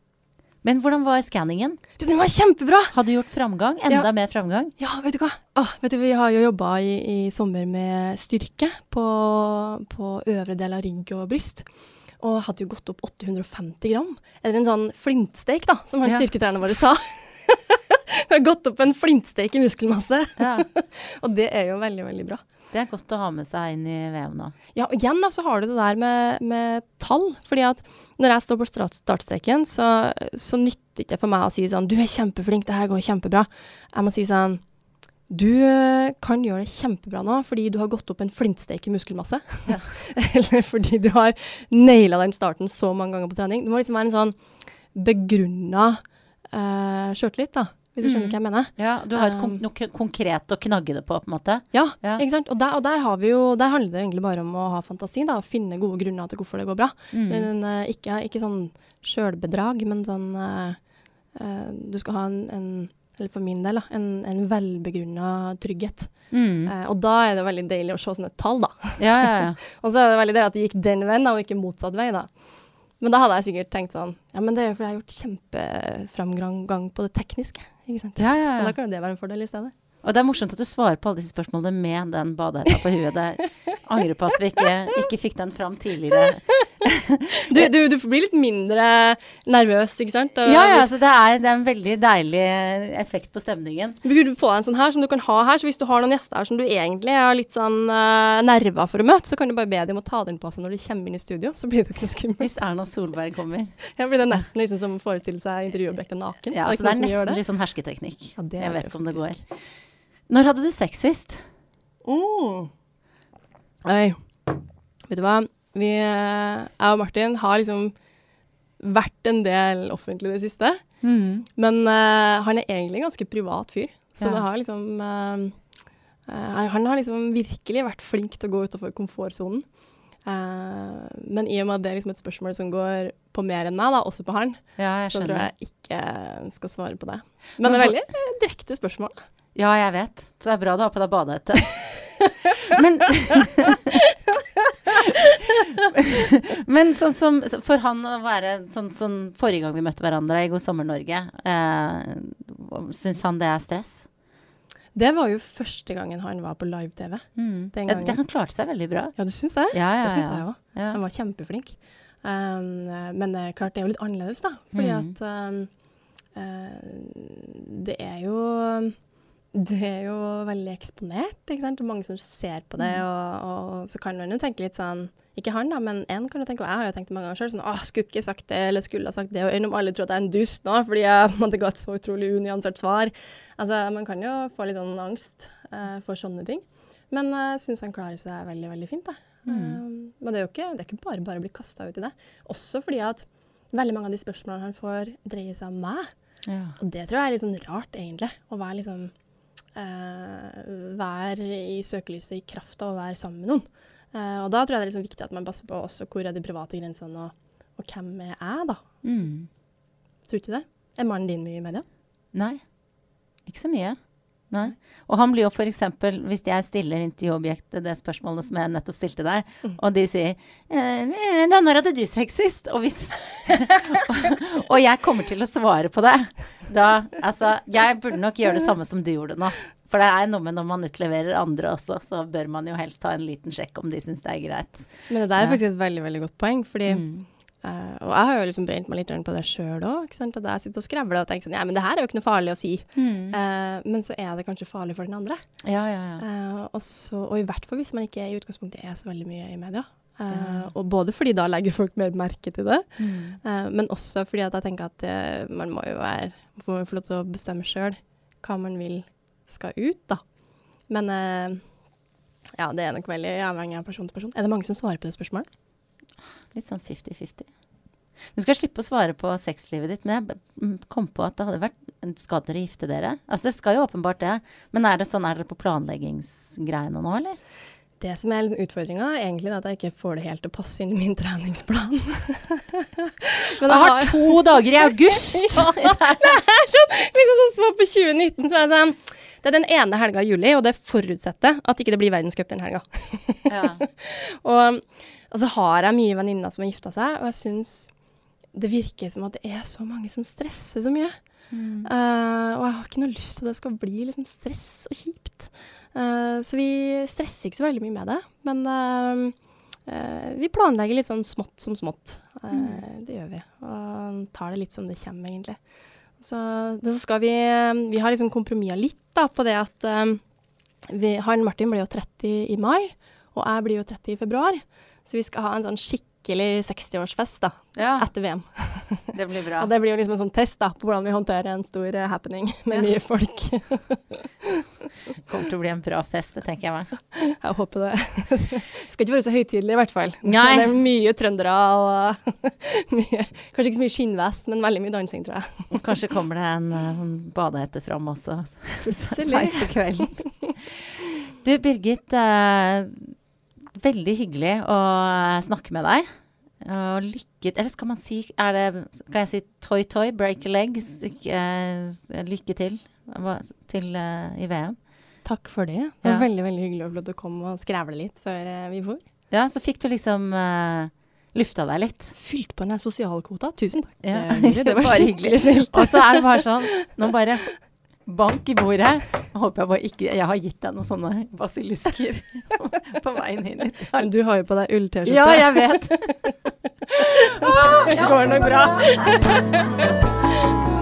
Men hvordan var skanningen? Den var kjempebra! Har du gjort framgang? Enda ja. mer framgang? Ja, vet du hva. Ah, vet du, vi har jo jobba i, i, sommer med styrke på, på øvre del av rygg og bryst. Og hadde jo gått opp 850 gram. Eller en sånn flintsteik, da, som han ja. styrketreneren vår sa. det har gått opp en flintsteik i muskelmasse. Ja. og det er jo veldig, veldig bra. Det er godt å ha med seg inn i VM nå. Ja, og igjen da, så har du det der med, med tall. fordi at når jeg står på startstreken, så, så nytter det ikke for meg å si sånn Du er kjempeflink, det her går kjempebra. Jeg må si sånn du kan gjøre det kjempebra nå fordi du har gått opp en flintsteik i muskelmasse. Ja. Eller fordi du har naila den starten så mange ganger på trening. Det må liksom være en sånn begrunna uh, sjøltillit, da. Hvis du skjønner mm. hva jeg mener. Ja, Du har um, noe konkret å knagge det på, på en måte. Ja, ja. ikke sant. Og der, og der, har vi jo, der handler det egentlig bare om å ha fantasi, da. Finne gode grunner til hvorfor det går bra. Mm. Men, uh, ikke, ikke, sånn sjølbedrag, men sånn uh, uh, Du skal ha en, en, eller for min del, da, en, en velbegrunna trygghet. Mm. og da er det veldig deilig å se sånne tall, da. Ja, ja, ja. og så er det veldig deilig at det gikk den veien, da, og ikke motsatt vei, da. Men da hadde jeg sikkert tenkt sånn Ja, men det er jo fordi jeg har gjort kjempeframgang på det tekniske. Ikke sant? Ja, ja, ja. Og da kan jo det være en fordel i stedet. Og det er morsomt at du svarer på alle disse spørsmålene med den badehetta på huet. Jeg angrer på at vi ikke, ikke fikk den fram tidligere. du, du, du, blir litt mindre nervøs, ikke sant? Og ja, ja altså det, er, det, er, en veldig deilig effekt på stemningen. Du burde få deg en sånn her som du kan ha her, så hvis du har noen gjester her som du egentlig har litt sånn uh, nerva for å møte, så kan du bare be dem å ta den på seg når de kommer inn i studio, så blir det ikke noe skummelt. Hvis Erna Solberg kommer. Ja, blir det nesten liksom som å forestille seg intervjuobjektet naken. Ja, altså det er, det er nesten litt sånn hersketeknikk. Ja, Jeg vet ikke om det går. Når hadde du sex sist? Mm. Oi. Vet du hva? Vi, eh, jeg og Martin har liksom vært en del offentlig i det siste. Mm. Men uh, han er egentlig en ganske privat fyr. Så ja. det har liksom uh, uh, Han har liksom virkelig vært flink til å gå utenfor komfortsonen. Uh, men i og med at det er liksom et spørsmål som går på mer enn meg, da, også på han, ja, så tror jeg ikke skal svare på det. Men, men det er veldig direkte spørsmål. Ja, jeg vet. Så det er bra du har på deg badehette. men Men sånn som for han å være sånn sånn forrige gang vi møtte hverandre i God sommer Norge, eh, syns han det er stress? Det var jo første gangen han var på live-TV. Mm. Den gangen. Ja, han klarte seg veldig bra. Ja, du syns det? Ja, ja, det syns jeg òg. Ja. Han var kjempeflink. Um, men det er klart det er jo litt annerledes, da. Fordi mm. at um, uh, det er jo det er jo veldig eksponert, ikke sant. Og mange som ser på det. Mm. Og, og så kan man jo tenke litt sånn Ikke han, da, men én kan jo tenke, og jeg har jo tenkt det mange ganger sjøl, sånn Å, skulle ikke sagt det, eller skulle ha sagt det. Og enn om alle tror at jeg er en dust nå fordi jeg måtte ga et så utrolig unyansert svar. Altså, man kan jo få litt sånn angst uh, for sånne ting. Men jeg uh, syns han klarer seg veldig, veldig fint, da. Mm. Um, men det er jo ikke, det er ikke bare bare å bli kasta ut i det. Også fordi at veldig mange av de spørsmålene han får, dreier seg om meg. Ja. Og det tror jeg er litt sånn rart, egentlig. Å være liksom være i søkelyset i kraft av å være sammen med noen. Eh, og da tror jeg det er liksom viktig at man passer på også hvor er de private grensene, og, og hvem er jeg, da. Mm. Tror du ikke det? Er mannen din mye i media? Nei, ikke så mye. Nei. Og han blir jo f.eks. hvis jeg stiller intervjuobjektet det spørsmålet som jeg nettopp stilte deg, mm. og de sier eh, 'Da når hadde du sex sist?' Og, hvis, og jeg kommer til å svare på det. Da Altså, jeg burde nok gjøre det samme som du gjorde nå. For det er noe med når man utleverer andre også, så bør man jo helst ta en liten sjekk om de syns det er greit. Men det der er faktisk et veldig, veldig godt poeng, fordi mm. Uh, og jeg har jo liksom brent meg litt på det sjøl òg. At jeg sitter og skrevler og tenker sånn Ja, men det her er jo ikke noe farlig å si. Mm. Uh, men så er det kanskje farlig for den andre. Ja, ja, ja. Uh, og, så, og, i hvert fall hvis man ikke i utgangspunktet er så veldig mye i media. Og både fordi da legger folk mer merke til det, mm. men også fordi at jeg tenker at man må jo være, få lov til å bestemme sjøl hva man vil skal ut, da. Men ja, det er nok veldig avhengig av person til person. Er det mange som svarer på det spørsmålet? Litt sånn 50-50. Du skal slippe å svare på sexlivet ditt, men jeg kom på at det hadde vært Skal dere gifte dere? Altså, det skal jo åpenbart det. Men er det sånn, er dere på planleggingsgreiene nå, eller? Det som er utfordringa, er egentlig at jeg ikke får det helt til å passe inn i min treningsplan. Men jeg har to dager i august! ja, det er sånn, liksom sånn på 2019 så er det sånn Det er den ene helga i juli, og det forutsetter at ikke det blir verdenscup den helga. ja. og og så har jeg mye venninner som har gifta seg, og jeg syns det virker som at det er så mange som stresser så mye. Mm. Uh, og jeg har ikke noe lyst til at det skal bli liksom stress og kjipt. Uh, så vi stresser ikke så veldig mye med det. Men uh, vi planlegger litt sånn smått som smått. Mm. Det gjør vi. Og tar det litt som det kommer, egentlig. Så, så skal vi Vi har liksom kompromissa litt da, på det at vi, han Martin blir jo 30 i mai, og jeg blir jo 30 i februar. Så vi skal ha en sånn skikkelig 60-årsfest da, ja. etter VM. Det blir bra. og det blir jo liksom en sånn test da, på hvordan vi håndterer en stor uh, happening med ja. mye folk. kommer til å bli en bra fest, det tenker jeg meg. Jeg håper det. Skal ikke være så høytidelig, i hvert fall. Nei. Det er mye trøndere og mye, Kanskje ikke så mye skinnvest, men veldig mye dansing, tror jeg. Kanskje kommer det en sånn badehette fram også. Seigt på kvelden. Du Birgit, uh, Veldig hyggelig å snakke med deg. Og lykke Eller skal man si er det, Skal jeg si toy toy, break your legs? Uh, lykke til til uh, i VM. Takk for det. Det var ja. veldig veldig hyggelig til å komme og skrevle litt før uh, vi for. Ja, så fikk du liksom lufta deg litt. Fylt på den sosialkvota. Tusen takk. Ja. Det var skikkelig snilt. og så er det bare sånn Nå bare bank i bordet. Jeg håper jeg bare ikke Jeg har gitt deg noen sånne basilusker på veien inn hit. Men du har jo på deg ull-T-skjorte. Ja, jeg vet. det går nok bra.